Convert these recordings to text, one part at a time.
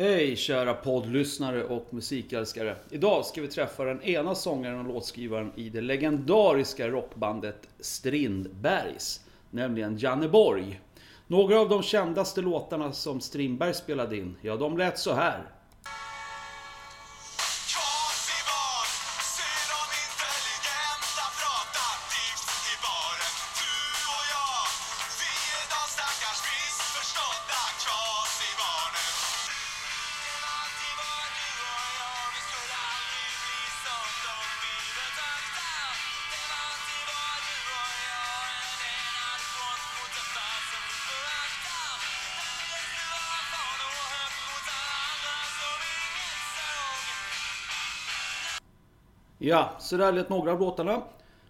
Hej kära poddlyssnare och musikälskare. Idag ska vi träffa den ena sångaren och låtskrivaren i det legendariska rockbandet Strindbergs, nämligen Janne Borg. Några av de kändaste låtarna som Strindberg spelade in, ja de lät så här. Ja, så där lät några av låtarna.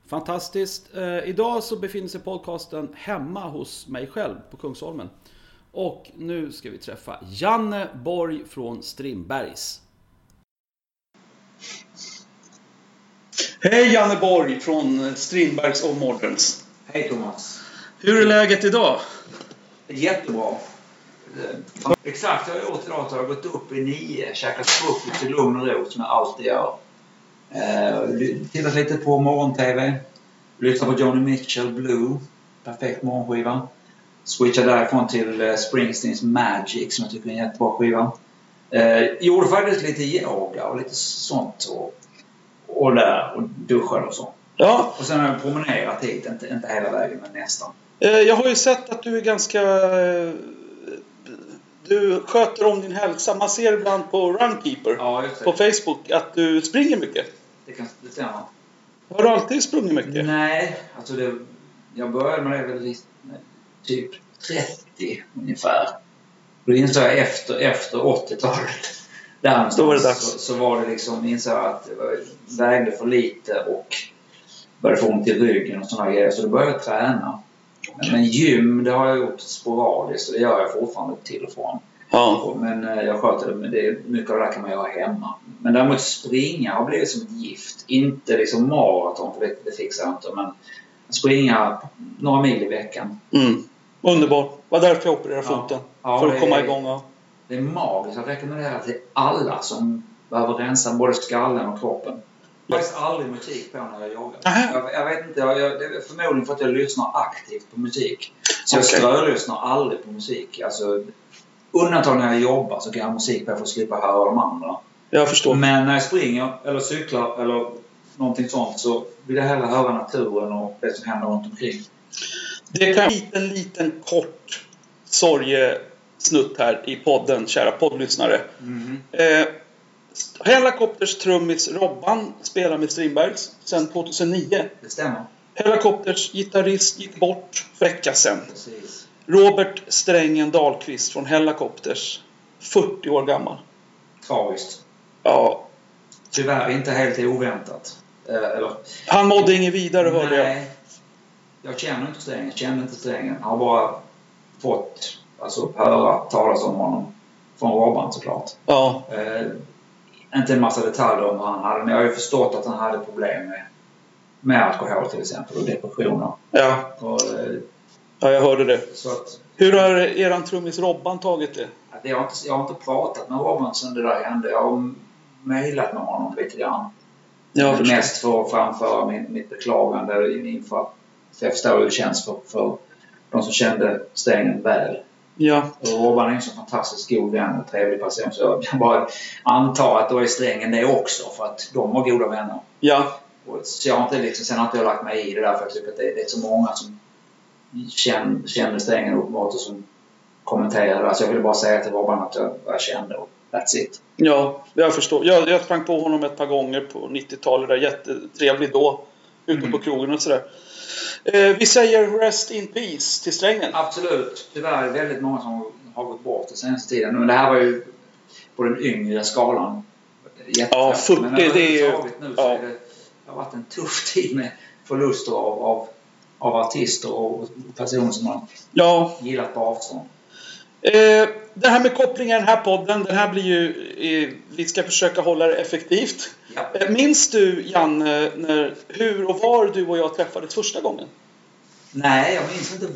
Fantastiskt. Eh, idag så befinner sig podcasten hemma hos mig själv på Kungsholmen. Och nu ska vi träffa Janne Borg från Strindbergs. Hej Janne Borg från Strindbergs och Moderns. Hej Thomas. Hur är läget idag? Jättebra. Eh, Exakt jag idag har jag gått upp i nio, käkat frukost i lugn och ro som jag alltid gör. Eh, Tittat lite på morgon-tv. Lyssnat på Joni Mitchell Blue. Perfekt morgonskiva. Switchade därifrån till eh, Springsteens Magic som jag tycker är en jättebra skiva. Eh, gjorde faktiskt lite yoga och lite sånt och, och där och duschade och så. Ja, Och sen har jag promenerat hit, inte, inte hela vägen men nästan. eh, jag har ju sett att du är ganska... Du sköter om din hälsa. Man ser ibland på Runkeeper Ja, på Facebook att du springer mycket. Det, kan, det stämmer. Har du alltid sprungit mycket? Nej, alltså det, jag började med det väl typ 30 ungefär. Då insåg jag efter, efter 80-talet. Där Då var det dags. Så, så var det liksom, insåg jag att jag vägde för lite och började få ont i ryggen och sådana grejer. Så då började jag träna. Men gym, det har jag gjort sporadiskt och det gör jag fortfarande till och från. Ja. Men eh, jag sköter det, men det, mycket av det där kan man göra hemma. Men däremot springa har blivit som ett gift. Inte liksom maraton, för det, det fixar jag inte. Men springa några mil i veckan. Mm. Underbart. var därför jag opererade Ja. foten. Ja, för det att komma är- igång. Ja. Det är magiskt. Jag rekommenderar till alla som behöver rensa både skallen och kroppen. Jag har faktiskt aldrig musik på när jag joggar. Jag, jag vet inte. Jag, jag, det är förmodligen för att jag lyssnar aktivt på musik. Så jag Okej. strölyssnar aldrig på musik. Alltså, undantag när jag jobbar så kan jag ha musik på för att slippa höra de andra. Jag förstår. Men när jag springer eller cyklar eller någonting sånt så vill jag hellre höra naturen och det som händer runt omkring. Det kan en liten, liten kort sorgesnutt här i podden, kära poddlyssnare. Eh, Hellacopters trummis Robban spelar med Strindbergs sedan 2009. Det stämmer. Hellacopters gitarrist gick bort för vecka sedan. Precis. Robert Strängen Dahlqvist från Hellacopters. 40 år gammal. Tragiskt. Ja, Tyvärr inte helt oväntat. Eh, eller, han mådde inget vidare hörde jag. nej. Jag känner inte Strängen. Känner inte Strängen. Jag har bara fått alltså, höra talas om honom. Från Robban såklart. Ja, Eh, inte en massa detaljer om vad han hade, men jag har ju förstått att han hade problem med, med alkohol till exempel och depressioner. ja, Och, eh, ja, jag hörde det. så att, Hur har eran trummis Robban tagit det? jag, har inte, jag har inte pratat med Robban sen det där hände. Jag har mejlat med honom lite grann. Förstår. Mest för att framföra min, mitt beklagande inför att för jag förstår hur det känns för, för de som kände Strängen väl. Ja, Och Robban är en så fantastiskt god vän och trevlig person så jag bara anta att då är Strängen det också för att de var goda vänner. ja, Och Så jag har inte liksom, sen har inte jag lagt mig i det där för jag tycker att det, det är så många som känner, känner Strängen uppenbart och som kommenterar det. Så jag ville bara säga till Robban att jag, jag kände och that's it. ja, jag förstår. Jag, jag sprang på honom ett par gånger på 90-talet. Där. Jättetrevlig då. Ute Mm. på krogen och sådär. Eh, vi säger Rest in Peace till Strängen. Absolut. Tyvärr väldigt många som har gått bort den senaste tiden. Men det här var ju på den yngre skalan. Ja, 40, Men det är ju- nu så ja. är det, det har varit en tuff tid med förluster av, av, av artister och personer som man Ja, gillat på avstånd. Eh, det här med koppling i den här podden, den här blir ju... Eh, vi ska försöka hålla det effektivt. Ja. Eh, minns du, Janne, när, hur och var du och jag träffades första gången? Nej, jag minns inte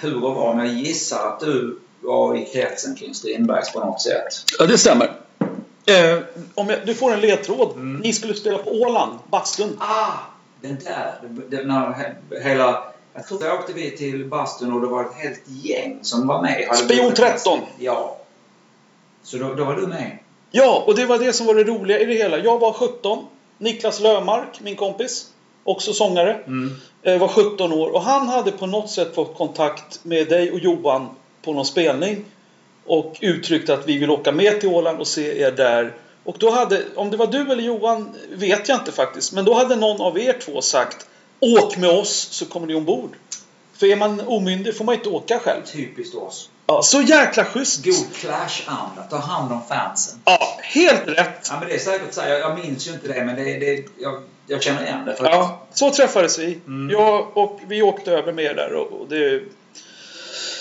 hur och var, men jag gissar att du var i kretsen kring Strindbergs på något sätt. Ja, det stämmer. Eh, om jag, du får en ledtråd. Ni skulle spela på Åland, bastun. Ah! Den där. När he- hela... Jag tror då åkte vi till bastun och det var ett helt gäng som var med. Spion bokat- 13. Ja. Så då, då var du med? Ja, och det var det som var det roliga i det hela. Jag var 17. Niklas Lömark, min kompis, också sångare, eh, var 17 år. Och han hade på något sätt fått kontakt med dig och Johan på någon spelning. Och uttryckt att vi vill åka med till Åland och se er där. Och då hade, om det var du eller Johan vet jag inte faktiskt. Men då hade någon av er två sagt Åk med oss så kommer ni ombord. För är man omyndig får man inte åka själv. Typiskt oss. Ja, så jäkla schysst! God clash-anda. Ta hand om fansen. Ja, helt rätt! Ja, men det är säkert så här. Jag, jag minns ju inte det, men det, det, jag, jag känner igen det. Ja, så träffades vi. Mm. Jag och vi åkte över med er där och och det...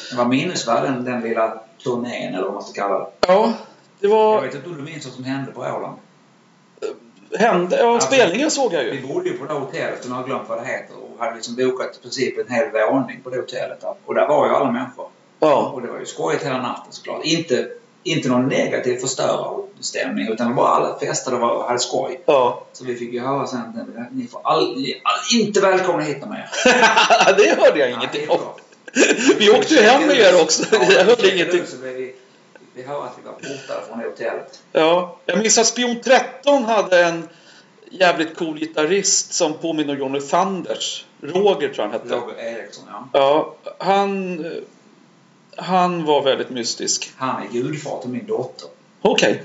Det var minnesvärd den, den lilla turnén, eller vad man ska kalla det. Ja, det Jag var... vet inte om du minns vad som hände på Åland? Hände... Ja, Alltså, spelningen såg jag Vi ju. bodde ju på det hotellet, och nu har jag glömt vad det heter, och hade liksom bokat i princip en hel våning på det hotellet. Och där var ju alla människor. Ja. Och det var ju skojigt hela natten såklart. Inte, inte någon negativ förstörarstämning, utan bara alla festade och hade skoj. Ja. Så vi fick ju höra sen att ni får all, ni är inte välkomna hit mer. det hörde jag ingenting om. Vi åkte ju hem med er också. Ja, Jag hörde vi ingenting. Så blev vi, vi hörde att vi var portade från hotellet. Ja. Jag minns att Spion 13 hade en jävligt cool gitarrist som påminner om Johnny Thunders. Roger tror jag han hette. Roger Eriksson, ja. Ja, han... Han var väldigt mystisk. Han är gudfar till min dotter. Okej.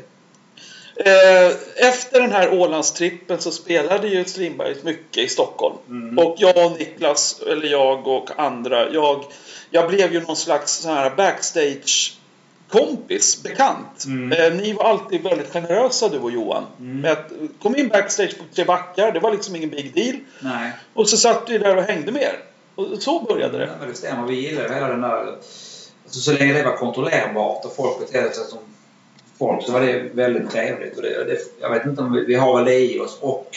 Eh, efter den här Ålandstrippen så spelade ju Strindberg mycket i Stockholm. Mm. Och jag och Niklas, eller jag och andra, jag, jag blev ju någon slags sån här backstage kompis, bekant. Mm. Eh, ni var alltid väldigt generösa du och Johan. Mm. Med att kom in backstage på Tre Backar, det var liksom ingen big deal. Nej. Och så satt vi där och hängde med er. Och så började det. Ja, men det stämmer. Vi gillar ju hela den där... Alltså, så länge det var kontrollerbart och folk betedde sig som folk så var det väldigt trevligt. Och det, det, jag vet inte om vi, vi har väl det i oss. Och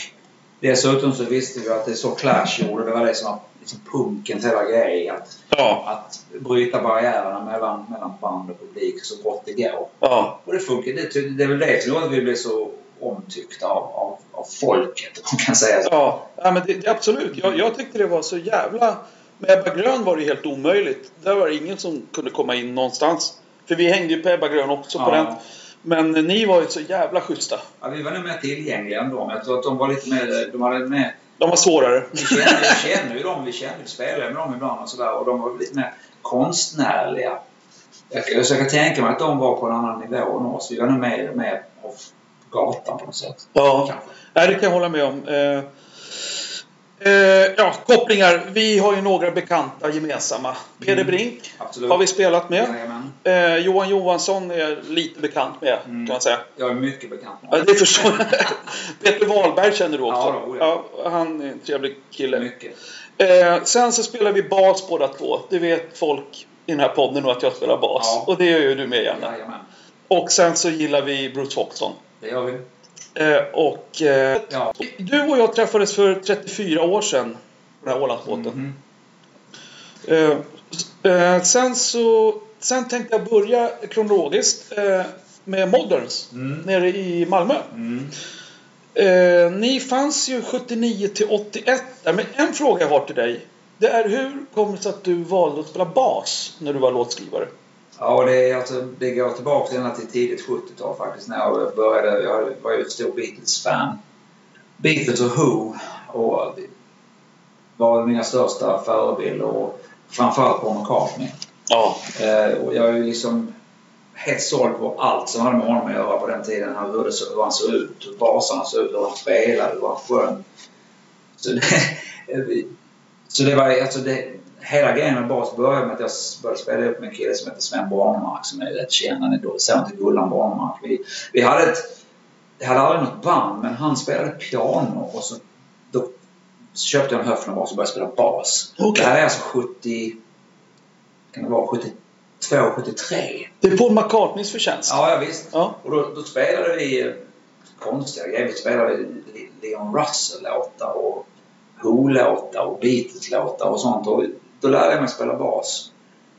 dessutom så visste vi att det är så Clash gjorde. Det var det som var liksom punkens hela grej. Att, Ja, att bryta barriärerna mellan, mellan band och publik så gott det går. ja. Och det funkar. Det, det är väl det som gjorde att vi blev så omtyckta av, av, av folket, om man kan säga så. Ja, ja men det, absolut. Jag, jag tyckte det var så jävla... Med Ebba Grön var det helt omöjligt. Där var det ingen som kunde komma in någonstans. För vi hängde ju på Ebba Grön också på Ja. den. Men ni var ju så jävla schyssta. Ja, vi var nog mer tillgängliga än dem. Jag tror att de var lite mer... De hade mer De var svårare. vi kände, vi kände ju dem. Vi vi spelade med dem ibland och sådär. Och de var lite mer konstnärliga. Jag, så jag kan tänka mig att de var på en annan nivå än oss. Vi var nog mer, mer av gatan på något sätt. Ja, Kanske. Nej, det kan jag hålla med om. Eh, ja, kopplingar. Vi har ju några bekanta gemensamma. Peder Mm. Brink Absolut. har vi spelat med. Eh, Johan Johansson är lite bekant med, Mm. kan man säga. Jag är mycket bekant med Ja, det förstår jag. Peter Wahlberg känner du också. Ja, då, ja. ja, han är en trevlig kille. Mycket. Eh, sen så spelar vi bas båda två. Det vet folk i den här podden nu att jag spelar bas. Ja. Och det gör ju du med gärna. Jajamän. Och sen så gillar vi Bruce Foxton. Det gör vi. Eh, och eh, Ja. du och jag träffades för 34 år sedan på den här Ålandsbåten. S- eh, sen så sen tänkte jag börja kronologiskt eh, med Moderns Mm. nere i Malmö. Mm. Eh, ni fanns ju 79 till 81 där, men en fråga jag har till dig. Det är hur kommer det sig att du valde att spela bas när du var låtskrivare? Ja, det, är alltså, det går tillbaka ända till tidigt 70-tal faktiskt när jag började. Jag var ju ett stort Beatles-fan. Beatles och Who och var mina största förebilder och framförallt Paul McCartney. Ja. Eh, och jag är ju liksom helt såld på allt som hade med honom att göra på den tiden. Han- Hur, det, hur han såg ut, hur basarna såg ut, hur han spelade, hur han sjöng. Så det, så det var alltså det, hela grejen med bas började med att jag började spela ihop med en kille som heter Sven Bornemark som är rätt känd. Han är son till Gullan Bornemark. Vi, vi hade ett, jag hade aldrig något band men han spelade piano och så då köpte jag en Höfnerbas och började spela bas. Okej. Det här är alltså 70... Kan det vara 72, 73? Det är Paul McCartneys förtjänst. Ja, ja visst. Ja. Och då, då spelade vi eh, konstiga grejer. Vi spelade Le- Leon Russell-låtar och Who-låtar och Beatles-låtar och sånt. Och då lärde jag mig spela bas.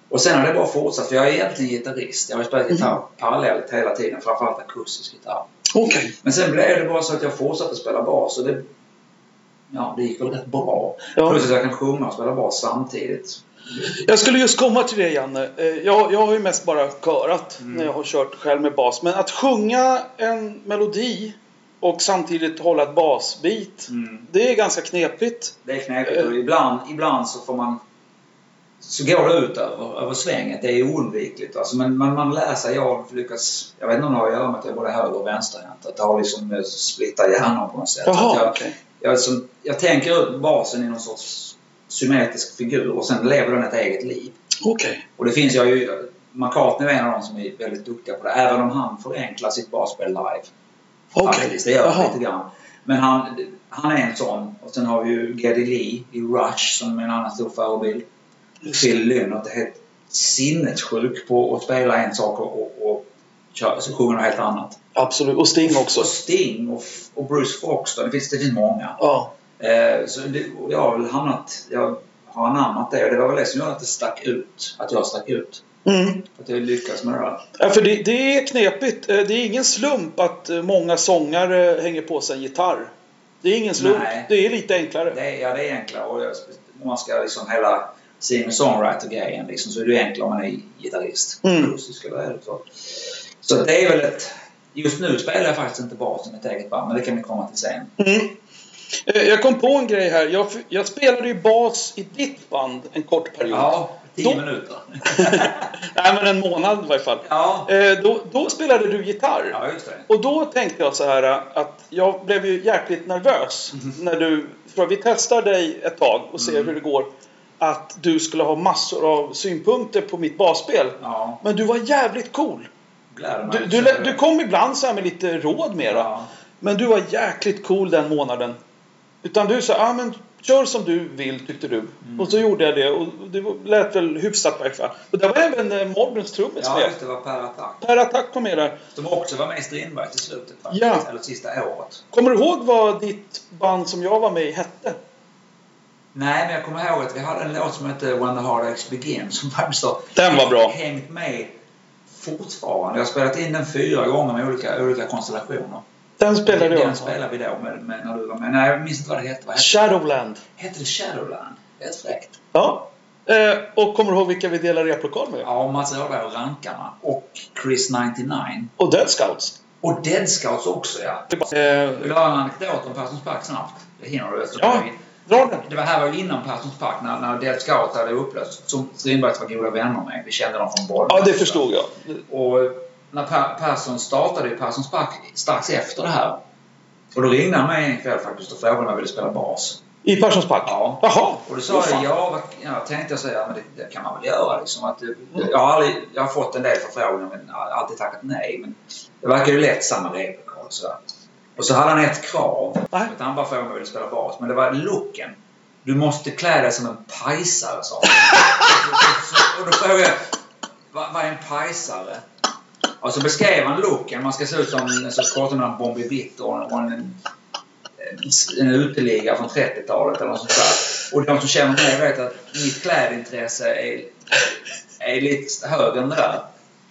Och sen har det bara fortsatt, för jag är egentligen gitarrist. Jag har spelat gitarr Mm. parallellt hela tiden, framförallt akustisk gitarr. Okej. Men sen blev det bara så att jag fortsatte spela bas och det, ja, det gick väl rätt bra. Ja. Plus att jag kan sjunga och spela bas samtidigt. Jag skulle just komma till det Janne. Eh, Jag, jag har ju mest bara körat Mm. när jag har kört själv med bas. Men att sjunga en melodi och samtidigt hålla ett basbit. Mm. Det är ganska knepigt. Det är knepigt och ibland, ibland så får man så går det ut över, över svänget. Det är oundvikligt. Alltså, men man, man lär sig. Jag har lyckats... Jag vet inte om det har att göra med att jag är både höger och vänsterhänt. Att det har liksom eh, splittat hjärnan på något sätt. Jaha, jag, okej. jag, som, jag tänker ut basen i någon sorts symmetrisk figur och sen lever den ett eget liv. Okej. Och det finns jag ju... McCartney är en av de som är väldigt duktiga på det. Även om han förenklar sitt basspel live. Okej. Faktiskt, det gör Jaha. det lite grann. Men han, han är en sån. Och sen har vi ju Geddy Lee i Rush som är en annan stor förebild. Phil Lynott är helt sinnessjuk på att spela en sak och, och, och köra, så sjunger något helt annat. Absolut. Och Sting också. Och Sting och, och Bruce Foxton. Det finns, det finns många. Ja. Eh, så det, jag har väl hamnat... Jag har anammat det och det var väl det som gjorde att det stack ut. Att jag stack ut. Mm. Att jag lyckades med det där. Ja, för det, det är knepigt. Eh, Det är ingen slump att eh, många sångare hänger på sig en gitarr. Det är ingen slump. Nej. Det är lite enklare. Det ja, det är enklare. Och jag, man ska liksom hela singer-songwriter-grejen liksom, så är det enklare om man är gitarrist. Mm. Akustisk eller är det så. Så det är väl ett... Just nu spelar jag faktiskt inte bas i mitt eget band, men det kan vi komma till sen. Mm. Eh, Jag kom på en grej här. Jag, jag spelade ju bas i ditt band en kort period. Ja, tio Då- minuter. Nej, men en månad i varje fall. Ja. Eh, Då, då spelade du gitarr. ja, just det. Och då tänkte jag så här eh, att jag blev ju jäkligt nervös när du... För vi testar dig ett tag och ser Mm. hur det går. Att du skulle ha massor av synpunkter på mitt basspel. Ja, Men du var jävligt cool. Du, du, du kom ibland så med lite råd mera. Ja. Men du var jäkligt cool den månaden. Utan du sa, ja ah, men kör som du vill tyckte du. Mm. Och så gjorde jag det och det lät väl hyfsat i alla. Och där var även eh, Morbrens trummis Ja, med. just det. var Per Attack. Per Attack kom med där. Som också var med i Strindberg till slutet faktiskt. Ja. Eller sista året. Kommer du ihåg vad ditt band som jag var med i hette? Nej, men jag kommer ihåg att vi hade en låt som hette When the Hard Aches Begin som faktiskt har Den var bra. hängt med fortfarande. Jag har spelat in den fyra gånger med olika, olika konstellationer. Den spelade jag. Den spelade vi då med, med, när du var med. Nej, jag minns inte vad det hette. Vad hette, Shadowland. hette det Shadowland? Rätt fräckt. Ja. Eh, och kommer du ihåg vilka vi delar replokal med? Ja, Mats Åberg och Rankarna. Och Chris 99. Och Dead Scouts. Och Dead Scouts också, ja. Eh, Vill du höra en anekdot om Perssons Park snabbt? Det hinner du. eftersom ja, dra. Det var här var ju innan Perssons Park, när, när Dead Scouts hade upplösts. Som Strindbergs var goda vänner med. Vi kände dem från Bollnäs. Ja, det förstod jag. Och när per Persson startade i Perssons Park strax efter det här. Och då ringde han mig en kväll faktiskt och frågade om jag ville spela bas. I Perssons Park? Ja. Jaha. Och då sa jag ja, vad, ja, tänkte jag säga, men det, det kan man väl göra liksom. Att, det, jag, har aldrig, jag har fått en del förfrågningar men jag har alltid tackat nej. Men det verkar ju lätt samma replokal sådär. Och så hade han ett krav. Nej. Att han bara frågade om jag ville spela bas. Men det var looken. Du måste klä dig som en pajsare, sa han. Och då frågade jag, vad, vad är en pajsare? Och så beskrev han looken. Man ska se ut som så kortar man Bombi Bitt och, och en, en, en uteliggare från 30-talet eller något sånt där. Och de som känner mig vet att mitt klädintresse är, är lite högre än det där.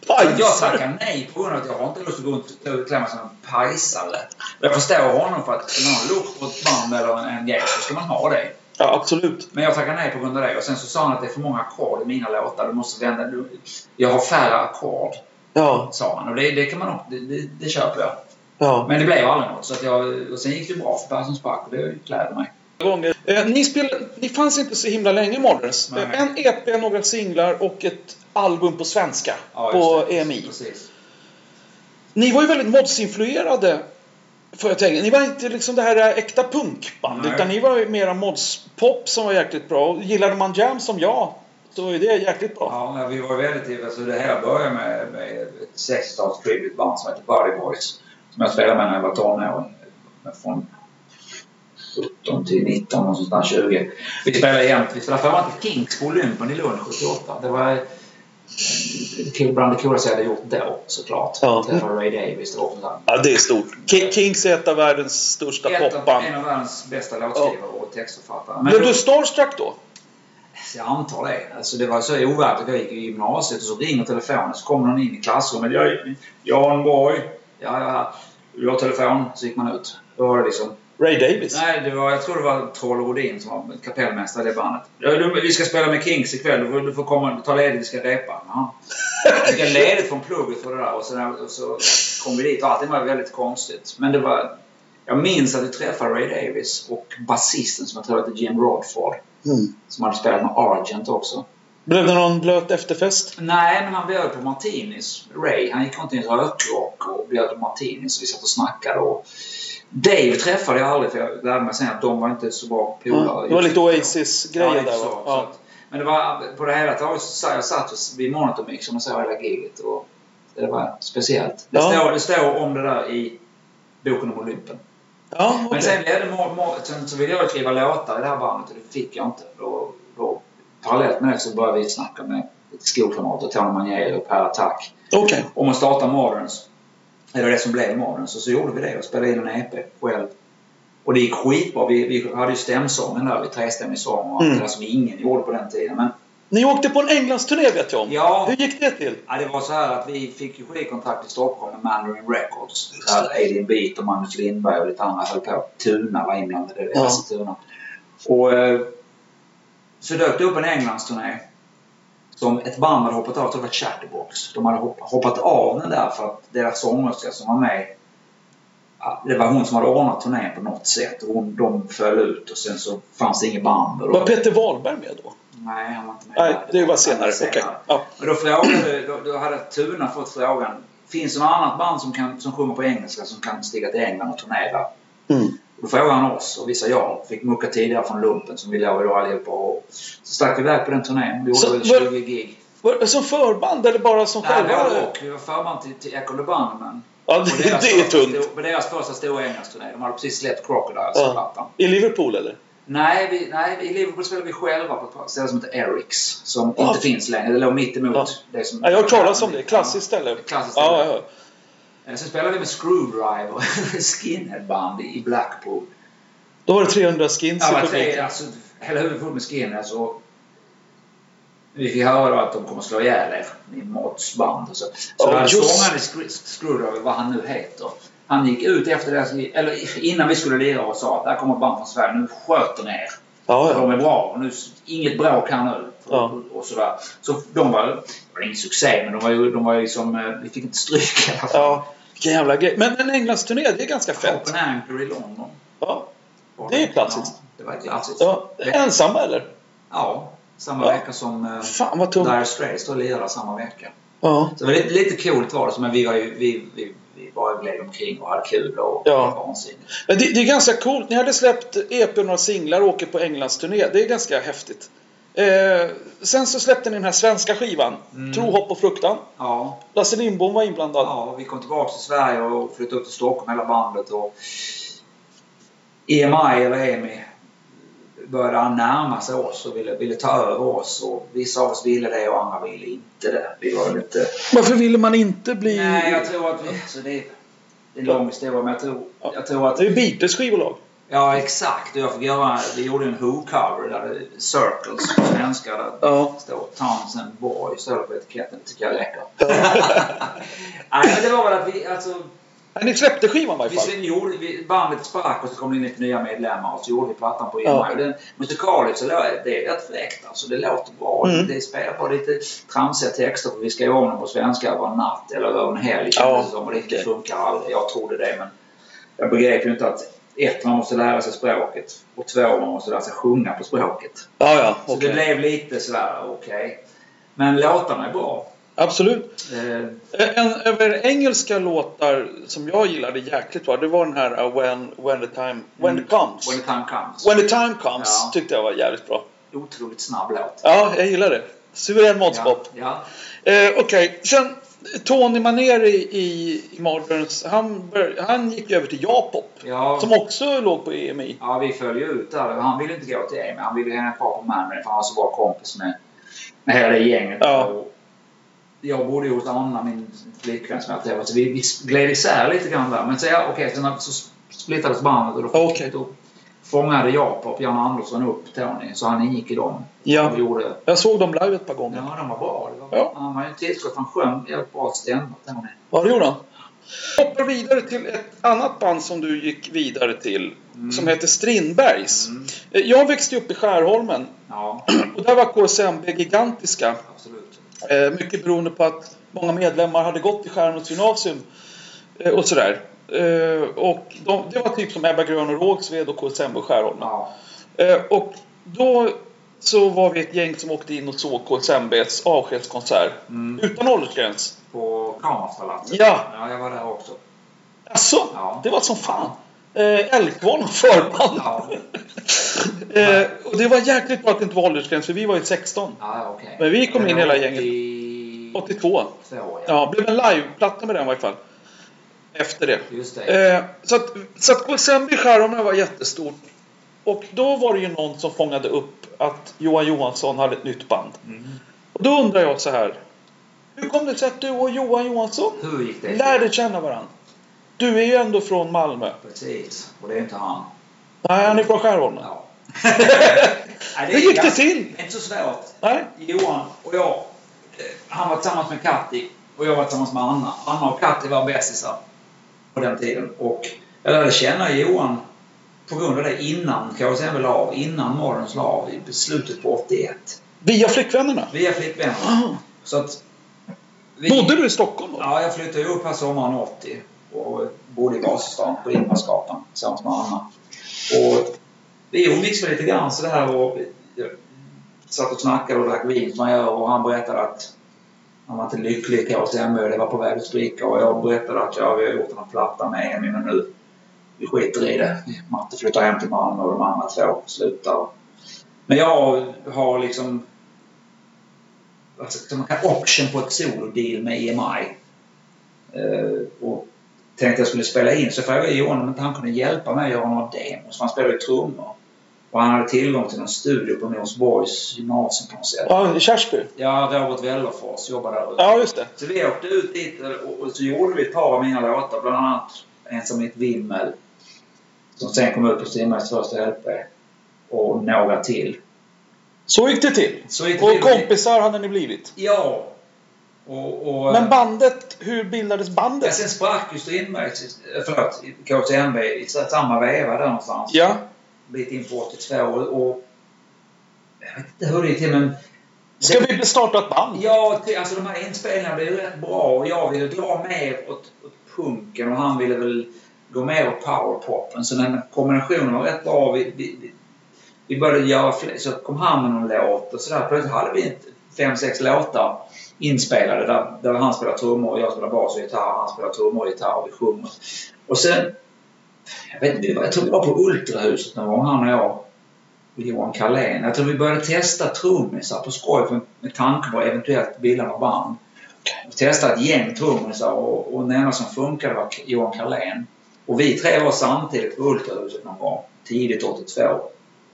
Så Jag Pajsare. tackar nej på grund av att jag har inte lust att gå runt och klä mig som en pajsare. Jag förstår honom för att ska man ha en look på ett band eller en grej så ska man ha det. Ja, absolut. Men jag tackar nej på grund av det. Och sen så sa han att det är för många ackord i mina låtar. Du måste vända... Du, jag har färre ackord, Ja, sa han. Och det, det kan man också... Det, det, det köper jag. ja. Men det blev aldrig något. Så att jag, och sen gick det bra för Perssons Park och det gläder mig. Gånger. Eh, ni, spel, ni fanns inte så himla länge. Nej. Eh, en EP, några singlar och ett album på svenska Ja, på det. EMI. Precis. Ni var ju väldigt modsinfluerade. Får jag tänka. Ni var inte liksom det här äkta punkband. Nej. Utan ni var ju mera modspop som var jäkligt bra. Och gillade man jam som jag så är det jäkligt bra. Ja, vi var väldigt... Alltså det hela började med, med ett 60-tals tributeband som heter Body Boys. Som jag spelade med när jag var tonåring. Från 17 till 19, någonstans 20. Vi spelade jämt. Vi spelade framförallt Kinks på Olympen i Lund 78. Det var eh, bland det coolaste jag hade gjort då, såklart. Ja. Jag träffade Ray Davis. Det var också så här- Ja, det är stort. Ki- Kings är ett av världens största Ett popband. en av världens bästa låtskrivare och textförfattare. Men Blev du starstruck då? Jag antar det. Alltså det var så overkligt. Jag gick i gymnasiet och så ringer telefonen så kommer någon in i klassrummet. Jag, Jan Borg. Ja, ja. Du har telefon. Så gick man ut. Då var det liksom... Ray Davis. Nej, det var, jag tror det var Troll Rodin som var kapellmästare i det bandet. Du, vi ska spela med Kings ikväll. Du får, du får komma, ta ledigt, vi ska repa. Ja. Jag fick ledigt från plugget för det där och så, och så kom vi dit och allting var väldigt konstigt. Men det var... Jag minns att vi träffade Ray Davis och basisten som jag tror hette Jim Rodford. Mm. Som hade spelat med Argent också. Blev det någon blöt efterfest? Nej, men han bjöd på martinis. Ray, han gick runt i en rökrock och bjöd på martinis. Vi satt och snackade. Och Dave träffade jag aldrig för jag lärde mig sen att de var inte så bra polare. det var lite Ja, Oasis-grejer lite där så, va? Ja. Men det var på det hela taget så jag satt vid monitormixern och såg hela giget och det var speciellt. Det, Ja. står, det står om det där i boken om Olympen. Ja, okej. Men sen blev det sen så ville jag skriva låtar i det här bandet och det fick jag inte. Då, då, parallellt med det så började vi snacka med skolkamrater, Tony Manieri och Per Attack Okej. om att starta Moderns. Eller det som blev Moderns. Och så gjorde vi det och spelade in en EP själv. Och det gick skitbra. Vi, vi hade ju stämsången där, vi trestämmig sång och allt Mm. det där som ingen gjorde på den tiden. Men Ni åkte på en Englandsturné vet jag om. ja, Hur gick det till? ja, det var så här att vi fick ju skivkontrakt i Stockholm med Mandarin Records. Där Alien Beat och Magnus Lindberg och lite andra höll på. Tuna var inblandade. Det Ja. var Tuna. Och eh, så dök det upp en Englandsturné. Som ett band hade hoppat av. Det var Chatterbox. De hade hopp- hoppat av den där för att deras sångerska som var med det var hon som hade ordnat turnén på något sätt. Och hon, de föll ut och sen så fanns det inget band. Och då, Var Peter Wahlberg med då? Nej, han var inte med. Nej, det var Han senare. Okej. Ja. men då frågade, då, då hade Tuna fått frågan. Finns det något annat band som, kan, som sjunger på engelska som kan stiga till England och turnera? Mm. Då frågade han oss och vi sa ja. Fick mucka tidigare från lumpen som vi låg då allihopa. Och så stack vi iväg på den turnén. Vi Så gjorde väl var- 20 gig. Var som förband eller bara som Nej, själva? både och. Vi var förband till, till Bunnymen. Ja, det, det är tungt. stor- På deras första stora Englandsturné. De hade precis släppt Crocodiles, Ja. plattan. I Liverpool eller? Nej, vi, nej, i Liverpool spelade vi själva på ett ställe som heter Erics. Som Ja. inte finns längre. Det låg mitt emot Ja. det som... Ja, jag har hört talas om det. Klassiskt ställe. Klassiskt ställe. Ja, ja. Eh, Sen spelade vi med Screwdriver, skinheadband i Blackpool. Då var det 300 skins Ja, i publiken. alltså, hela huvudet fullt med skinheads och vi fick höra att de kommer slå ihjäl er i Mods band och så. Så just- sångaren i Screw- Screwdriver, vad han nu heter, han gick ut efter det, eller innan vi skulle lira och sa att där kommer band från Sverige, nu sköter ni er. Ja, De ja. är bra och nu, inget bråk här nu. Ja. Och, och sådär. Så de var, det var ingen succé men de var ju, de var ju som, eh, vi fick inte stryk i alla fall. ja. Vilken jävla grej. Men en Englandsturné, det är ganska fett. Open Anchor i London. Ja. Det är klassiskt. Ja, det var klassiskt. ja. Ensamma eller? Ja, samma Ja. vecka som uh, Fan vad tungt. Dire Straits och lirade samma vecka. Ja. Så det var lite, lite coolt var det, men vi var ju, vi, vi, vi bara gled omkring och hade kul och Ja. vansinnigt. Det, det är ganska coolt. Ni hade släppt EP och några singlar och åker på Englandsturné. Det är ganska häftigt. Eh, sen så släppte ni den här svenska skivan. Mm. Tro, hopp och fruktan. Ja, Lasse Lindbom var inblandad. ja, vi kom tillbaka till Sverige och flyttade upp till Stockholm hela bandet och EMI eller EMI började närma sig oss och ville, ville ta över oss och vissa av oss ville det och andra ville inte det. Vi var lite... Varför ville man inte bli... Nej, jag tror att vi... Så det, är, en lång historia men jag tror, jag tror att Det är Beatles skivbolag. Ja, exakt. Jag fick göra, vi gjorde en Who-cover där det Circles på svenska. Där Ja. det står Townsend Boy står det på etiketten. Det tycker jag är läckert. Nej, men det var väl att vi, alltså, Nej, ni släppte skivan i varje vi, fall. vi gjorde, vi, bandet sprack och så kom det in lite nya medlemmar och så gjorde vi plattan på EMI. Ja. Den, musikaliskt så lå- det är rätt fräckt alltså. Det låter bra. Mm. Det spelar på lite tramsiga texter för vi skrev om dem på svenska över en natt eller över en helg Ja, kändes det som. Och det funkar aldrig. Jag trodde det men jag begrep ju inte att ett, man måste lära sig språket och två, man måste lära sig sjunga på språket. Ja, ja. Så Okej. det blev lite sådär, okej. Men låtarna är bra. Absolut. Eh, En över engelska låtar som jag gillade jäkligt bra, det var den här uh, When, when the time when it comes. When the time comes. When the time comes Ja. tyckte jag var jävligt bra. Otroligt snabb låt. Ja, jag gillar det. Suverän modspop. Ja, Eh, Okej, sen Tony Maneri i, i han, han gick över till Japop. ja. Som också låg på EMI. Ja, vi föll ju ut där. Han ville inte gå till EMI. Han ville hänga kvar på Mandarin för han var så bra kompis med, med hela det gänget. Ja. Jag bodde ju hos Anna, min flickvän som jag träffade. Så vi, vi gled isär lite grann där. Men så, ja, okej, sen så splittades bandet och då Okej. då fångade Jakob Björn Andersson upp Tony, så han ingick i dem. Ja. Och gjorde, Jag såg dem live ett par gånger. ja, de var bra. Var, Ja. Han var ju tillskott. Han sjöng jävligt bra stämmor, Tony. Ja, det gjorde han. Hoppar vidare till ett annat band som du gick vidare till. Som heter Strindbergs. Mm. Eh, Jag växte upp i Skärholmen. Ja, Och där var KSMB gigantiska. absolut. Eh, mycket beroende på att många medlemmar hade gått i Skärholmens gymnasium. Eh, och sådär. Eh, och de, det var typ som Ebba Grön och Rågsved och KSMB och Skärholmen. Ja. Eh, och då så var vi ett gäng som åkte in och såg KSMBs avskedskonsert. Mm. Utan åldersgräns. På Kammarpalatset. Ja. Ja, jag var där också. Alltså, Ja. det var som fan. Eh, Älgkvarn förband. Ja, Eh, och det var jäkligt bra att det inte var åldersgräns för vi var ju 16. ja okej. Men vi kom in hela gänget. 82, 82. ja. Ja, blev en liveplatta med den i varje fall. Efter det. Just det. Eh, så att, så att i Skärholmen var jättestort. Och då var det ju någon som fångade upp att Johan Johansson hade ett nytt band. Mm. Och då undrar jag så här. Hur kom det sig att du och Johan Johansson Hur gick det? lärde känna varandra? Du är ju ändå från Malmö. Precis. Och det är inte han. Nej, han är från Skärholmen. Ja. Nej, Hur gick det till? Det är inte så svårt. Nej? Johan och jag, eh, han var tillsammans med Katti och jag var tillsammans med Anna. Anna och Katti var bästisar på den tiden. Och jag lärde känna Johan på grund av det innan KSMB la av, innan Morgons av, i slutet på 81. Via flickvännerna? Via flickvänner. Ah. Så att... vi- Bodde du i Stockholm då? Ja, jag flyttade ju upp här sommaren 80 och bodde i Vasastan på Ingmarsgatan tillsammans med Anna. Och vi umgicks väl lite grann sådär och satt och snackade och drack vin som man gör och han berättade att han var inte lycklig i KSMB och det var på väg att spricka och jag berättade att jag vi har gjort en platta med Emil men nu vi skiter i det. Matte flyttar hem till Malmö och de andra två slutar. Men jag har liksom alltså, man kan option på ett solodeal med EMI. Uh, eh, och tänkte jag skulle spela in så frågade jag Johan om inte han kunde hjälpa mig att göra några demos. Han spelar ju trummor. Och han hade tillgång till en studio på Norsborgs gymnasium på något sätt. Ja, i Kersby? Ja, Robert Wellerfors jobbar där ute. Ja, just det. Så vi åkte ut dit och, så gjorde vi ett par av mina låtar. Bland annat en som heter Vimmel. Som sen kom ut på Strindbergs första LP. Och några till. Så gick det till. Så gick det Och till. kompisar hade ni blivit. Ja. Och, och, Men bandet, hur bildades Ja, bandet? sen sprack ju Strindbergs, eh, förlåt, KTMB i samma veva där någonstans. Ja. Bit in på 82 och, och jag vet inte hur det gick till men Ska vi starta ett band? Ja, alltså de här inspelningarna blev ju rätt bra och jag ville dra mer åt, åt punken och han ville väl gå mer åt powerpopen. Så den kombinationen var rätt bra. Vi, vi, vi, började göra fler, så kom han med någon låt och sådär. Plötsligt hade vi fem, sex låtar inspelade där, där han spelar trummor och jag spelar bas och gitarr. Han spelar trummor och gitarr och vi sjunger. Och sen, jag vet jag tror vi var på Ultrahuset någon gång, han och jag. Och Johan Carlén. Jag tror vi började testa trummisar på skoj med tanke på eventuellt bilda något band. Vi testade ett gäng trummisar och, och den enda som funkade var Johan Carlén. Och vi tre var samtidigt på Ultrahuset någon gång, tidigt 82.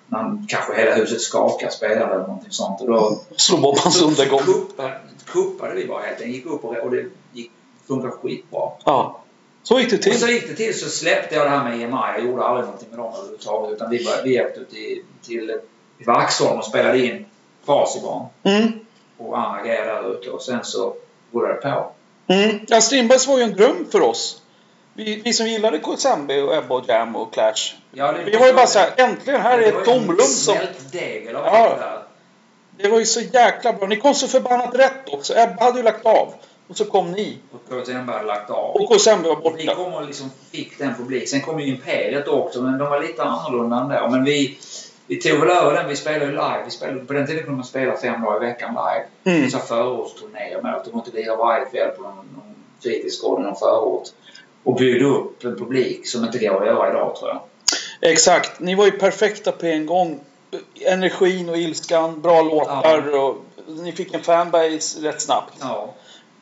När kanske hela huset skakade, spelade eller någonting sånt. Och då Slå bort hans undergång. kuppade, kuppade vi bara helt enkelt. Gick upp och, och det gick, funkade skitbra. Ja. Så gick det Och så till. gick det till så släppte jag det här med EMI. Jag gjorde aldrig någonting med dem överhuvudtaget. Utan vi, bara, vi åkte ut till, till Vaxholm och spelade in Fasibarn. Mm. Och andra grejer där ute. Och sen så rullade det på. Mm. Ja, Strindbergs var ju en dröm för oss. Vi, vi som gillade KSMB och Ebba och Jam och Clash. Ja, det, Vi var ju bara såhär, äntligen här är ett tomrum som... Smältdeg eller Ja. Det var ju så jäkla bra. Ni kom så förbannat rätt också. Ebba hade ju lagt av. Och så kom ni. Och KTM hade lagt av. Och KSMB var Och vi borta. kom och liksom fick den publik. Sen kom ju Imperiet också, men de var lite annorlunda ändå. Men vi, vi tog väl över den. Vi spelade ju live. Vi spelade, på den tiden kunde man spela fem dagar i veckan live. Mm. Så förortsturnéer med att de måste lira varje kväll på någon, någon fritidsgård i någon förort. Och byggde upp en publik som inte går att göra idag tror jag. Exakt. Ni var ju perfekta på en gång. Energin och ilskan, bra låtar och ni fick en fanbase rätt snabbt. Ja.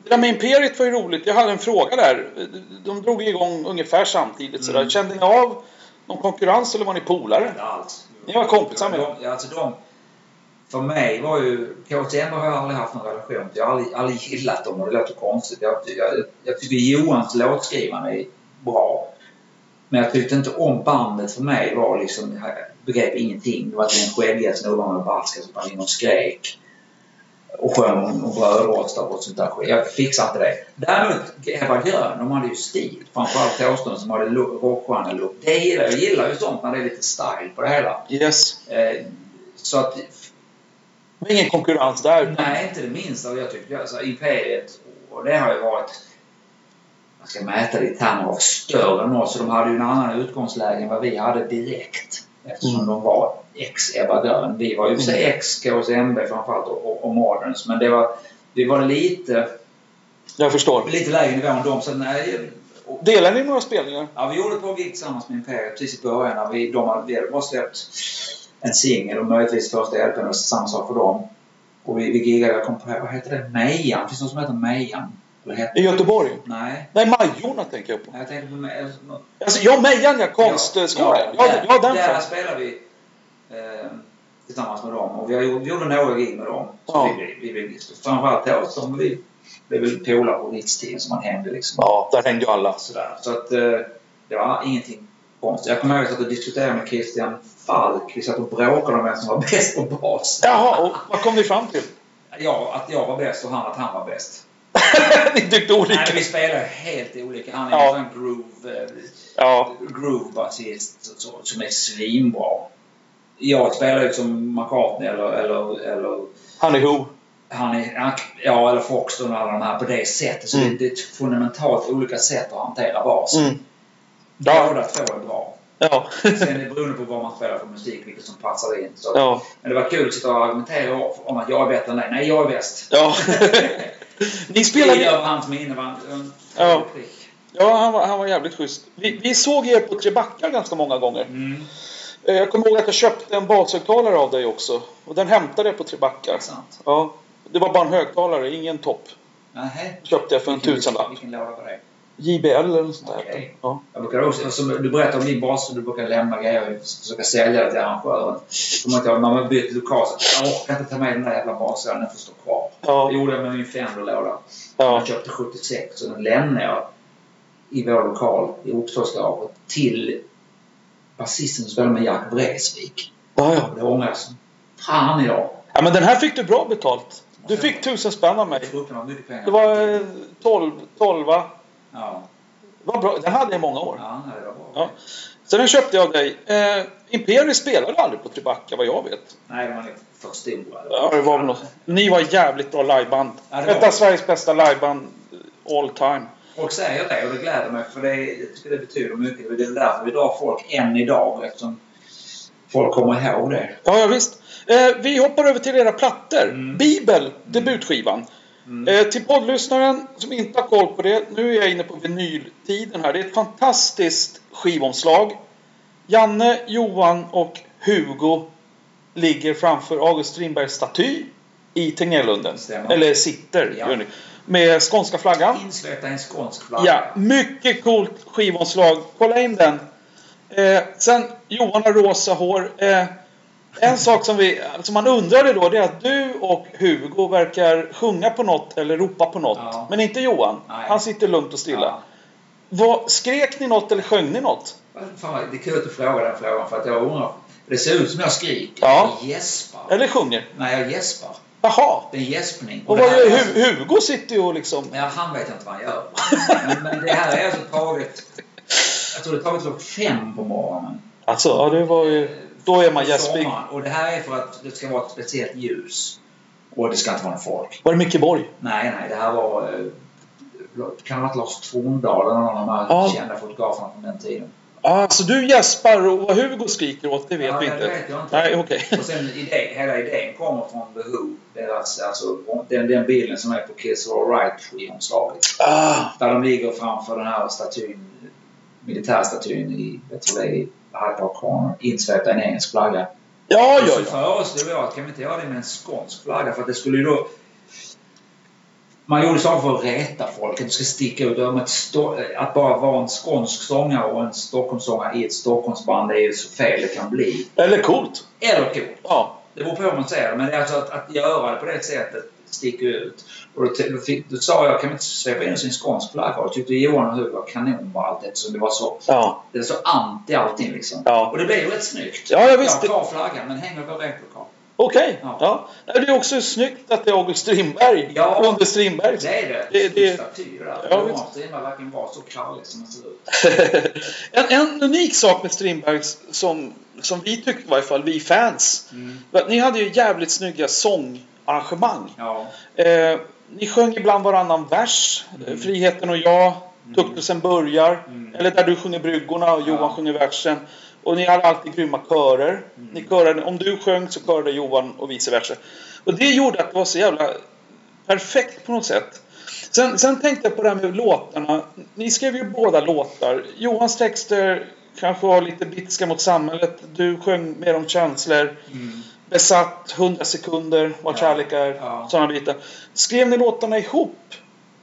Det där med Imperiet var ju roligt. Jag hade en fråga där. De drog igång ungefär samtidigt. Sådär. Mm. Kände ni av någon konkurrens eller var ni polare? Inte alls. Ni var kompisar med de, ja, alltså de, För mig var ju... KTM har jag aldrig haft någon relation till. Jag har aldrig, aldrig gillat dem och det låter konstigt. Jag, jag, jag tycker Johans låtskrivande är bra. Men jag tyckte inte om bandet för mig. var liksom, jag begrep ingenting. Det var en skäggiga snubbar med basker som sprang in och skrek. Och sjöng och brödrostar och sånt där. Jag fixade inte det. Däremot Ebba Grön, de hade ju stil. Framförallt Thåström som hade rockstjärnelook. Det gillar jag. Gillar ju sånt när det är lite style på det hela. Yes. Eh, så att Men ingen konkurrens där. Nej, inte det minsta. Jag tycker alltså Imperiet, och det har ju varit, man ska mäta det i termer av större än oss. Så de hade ju en annan utgångsläge än vad vi hade direkt. Eftersom Mm. de var ex Ebba Grön. Vi var ju för sig ex KSMB framförallt och, och, och Moderns. Men det var, vi var lite, Jag förstår. lite lägre nivå än dem. Så nej, och, Delar ni några spelningar? Ja, vi gjorde ett par gig tillsammans med Imperiet precis i början. När vi, de hade, vi hade bara släppt en singel och möjligtvis första LPn och samma sak för dem. Och vi, vi giggade, jag kom på, vad heter det? Mejan? Finns det något som heter Mejan? I Göteborg? nej. Nej, Majorna tänker jag på. Jag tänkte på Me- något- Alltså, ja, Mejan ja, konstskolan. Ja, där, ja, där fanns. spelade vi eh, tillsammans med dem. Och vi, har vi gjorde några gig med dem. Så Ja. vi, vi, vi, framförallt då som vi blev väl polare på rikstiden som man hängde liksom. Ja, där hängde ju alla. Sådär. Så att eh, det var ingenting konstigt. Jag kommer ihåg att jag diskuterade med Christian Falk. Vi satt och bråkade om vem som var bäst på bas. Jaha, och vad kom vi fram till? Jag, att jag var bäst och han att han var bäst. ni tyckte Nej, olika. men vi spelar helt olika. Han är Ja. en groove, eh, Ja, groove-basist som är svinbra. Jag spelar ju som McCartney eller, eller, eller han är Who. han är, ja, eller Foxton och alla de här på det sättet. Så Mm. det, det är fundamentalt olika sätt att hantera bas. Mm. Ja. Båda två är bra. Ja. Sen är det beroende på vad man spelar för musik, vilket som passar in. Så. ja. Men det var kul att sitta och argumentera om att jag är bättre än dig. Nej, jag är bäst. Ja. Ni spelade... över hans minne var en Ja. Ja, han var, han var jävligt schysst. Vi, vi såg er på Tre Backar ganska många gånger. Mm, Eh, Jag kommer ihåg att jag köpte en bashögtalare av dig också. Och den hämtade jag på Tre det Backar. är sant. Ja. Det var bara en högtalare, ingen topp. Nähä. Köpte jag för en tusenlapp. Vilken låda var det? JBL eller något sånt där. Okej. Ja. Jag brukar också, som du berättade om din bas, du brukar lämna grejer och försöka sälja det till arrangören. Kommer inte ihåg, när man byter lokal så jag orkar inte ta med den där jävla basen, den får stå kvar. Ja. Det gjorde jag med min Fender-låda. Ja. Jag köpte 76 och den lämnade jag i vår lokal i Oxfordskapet till basisten som spelade med Jack Vreeswijk. Ja, ja. Det ångrar jag som fan idag. ja, men den här fick du bra betalt. Du fick tusen spänn av mig. Det var eh, 12, 12 va? Ja, Det var bra. Den hade jag i många år. ja det var bra. Ja. Så den köpte jag dig. Eh, Imperiet spelade aldrig på Trebacka vad jag vet. Nej, de var nog för stora. Ja, det var väl något. Ni var jävligt bra liveband. Ja, Ett av. Sveriges bästa liveband all time. Folk säger det och det gläder mig för det, jag tycker det betyder mycket. Det är därför vi drar folk än idag eftersom folk kommer ihåg det. Ja, ja visst. Eh, vi hoppar över till era plattor. Mm. Bibel, debutskivan. Eh, till poddlyssnaren som inte har koll på det. Nu är jag inne på vinyltiden här. Det är ett fantastiskt skivomslag. Janne, Johan och Hugo ligger framför August Strindbergs staty i Tegnérlunden. Eller sitter, Ja. ni. Med skånska flaggan. Insvepta i en skånsk flagga. Ja, mycket coolt skivomslag. Kolla in den. Eh, sen, Johan har rosa hår. Eh, en sak som, vi, som man undrade då, det är att du och Hugo verkar sjunga på något eller ropa på något. Ja. Men inte Johan. Nej. Han sitter lugnt och stilla. Ja. Vad, skrek ni något eller sjöng ni något? Fan, det är kul att du frågar den frågan för att jag undrar. Det ser ut som jag skriker. Ja. Jag gäspar. Eller sjunger? Nej, jag gäspar. Jaha. Det är en gäspning. Och det vad gör är Hu- Hugo? Sitter ju och liksom... Ja, han vet inte vad han gör. men, men det här är alltså taget... Jag tror det är taget klockan fem på morgonen. Alltså, ja, det var ju... Då är man gäspig. Och det här är för att det ska vara ett speciellt ljus. Och det ska inte vara någon folk. Var det Micke Borg? Nej, nej, det här var... eh, Kan det ha varit Lars Torndal eller någon av de här Ja. kända fotograferna från den tiden? Ja, så du gäspar och vad Hugo skriker åt, det vet Ja, vi inte. vet jag inte. Nej, okej. Och sen idé, hela idén kommer från The Who. Deras, alltså, den, den bilden som är på Kiss All Right skivomslaget. Ah, Där de ligger framför den här statyn, militärstatyn i, jag tror det är i Hyde Park Corner, insvepta i en engelsk flagga. ja, Och ja, så ja. föreslog jag att kan vi inte göra det med en skånsk flagga för att det skulle ju då... Man gjorde saker för att reta folk, att det ska sticka ut. Ett att bara vara en skånsk sångare och en Stockholmssångare i ett Stockholmsband det är ju så fel det kan bli. Eller coolt. Eller coolt. Ja. Det beror på hur man ser det. Men det är alltså att, att göra det på det sättet sticker ut. Och då, då, fick, då sa jag, kan vi inte svepa in oss i en skånsk flagga? Och tyckte Johan och Hugo var kanon på allt eftersom det var så, Ja. det var så anti allting liksom. Ja. Och det blev ju rätt snyggt. Ja, jag visste. Jag kvar flaggan men hänger på replokal. Okej. Ja. Ja. Nej, Det är också snyggt att det är August Strindberg. Ja. Under Strindberg. Det är det. Det- det-. Ja, Ja, måste Strindberg verkligen vara så krallig som han ser ut. en, en unik sak med Strindberg som, som vi tyckte i varje fall, vi fans. Mm. Ni hade ju jävligt snygga sångarrangemang. Ja. Eh, ni sjöng ibland varannan vers. Eh, Friheten och jag, Tuktelsen börjar. Mm. Eller där du sjunger bryggorna och Johan Ja. sjunger versen. Och ni hade alltid grymma körer. Mm. Ni körade, om du sjöng så körade Johan och vice versa. Och det gjorde att det var så jävla perfekt på något sätt. Sen, sen tänkte jag på det här med låtarna. Ni skrev ju båda låtar. Johans texter kanske var lite bitska mot samhället. Du sjöng mer om känslor. Mm. Besatt, 100 sekunder, vad kärlek är. Ja. Sådana bitar. Skrev ni låtarna ihop?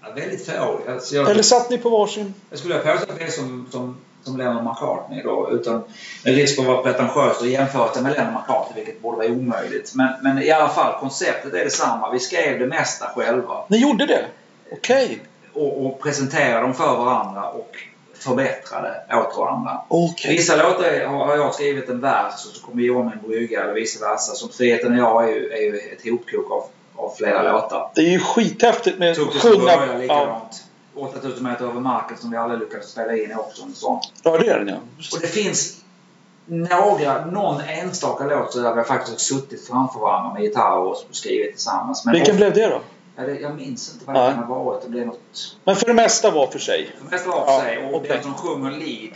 Ja, väldigt få. Alltså, jag, Eller satt ni på varsin? jag skulle vilja påstå att det är som, som, som Lennon McCartney då. Utan risk för att vara pretentiös och jämföra det med Lennon McCartney, vilket borde vara omöjligt. Men, men i alla fall, konceptet är detsamma. Vi skrev det mesta själva. Ni gjorde det? Okej. Och, och presenterade dem för varandra och förbättrade åt varandra. Okej. Vissa låtar har har jag skrivit en vers och så kommer Johan med en brygga eller vice versa. Som Friheten och jag är ju, är ju ett hopkok av, av flera låtar. Det är ju skithäftigt med som sjunga. började Ja, likadant. 8000 meter över marken som vi aldrig lyckades spela in är också en sån. ja, det är den ja. Och det finns några, någon enstaka låt så där vi har faktiskt suttit framför varandra med gitarr och skrivit tillsammans. Men Vilken blev det då? Jag minns inte vad det kan ha varit. Det blev något... Men för det mesta var för sig. För det mesta var för Ja, sig. Och okej. den som sjunger lead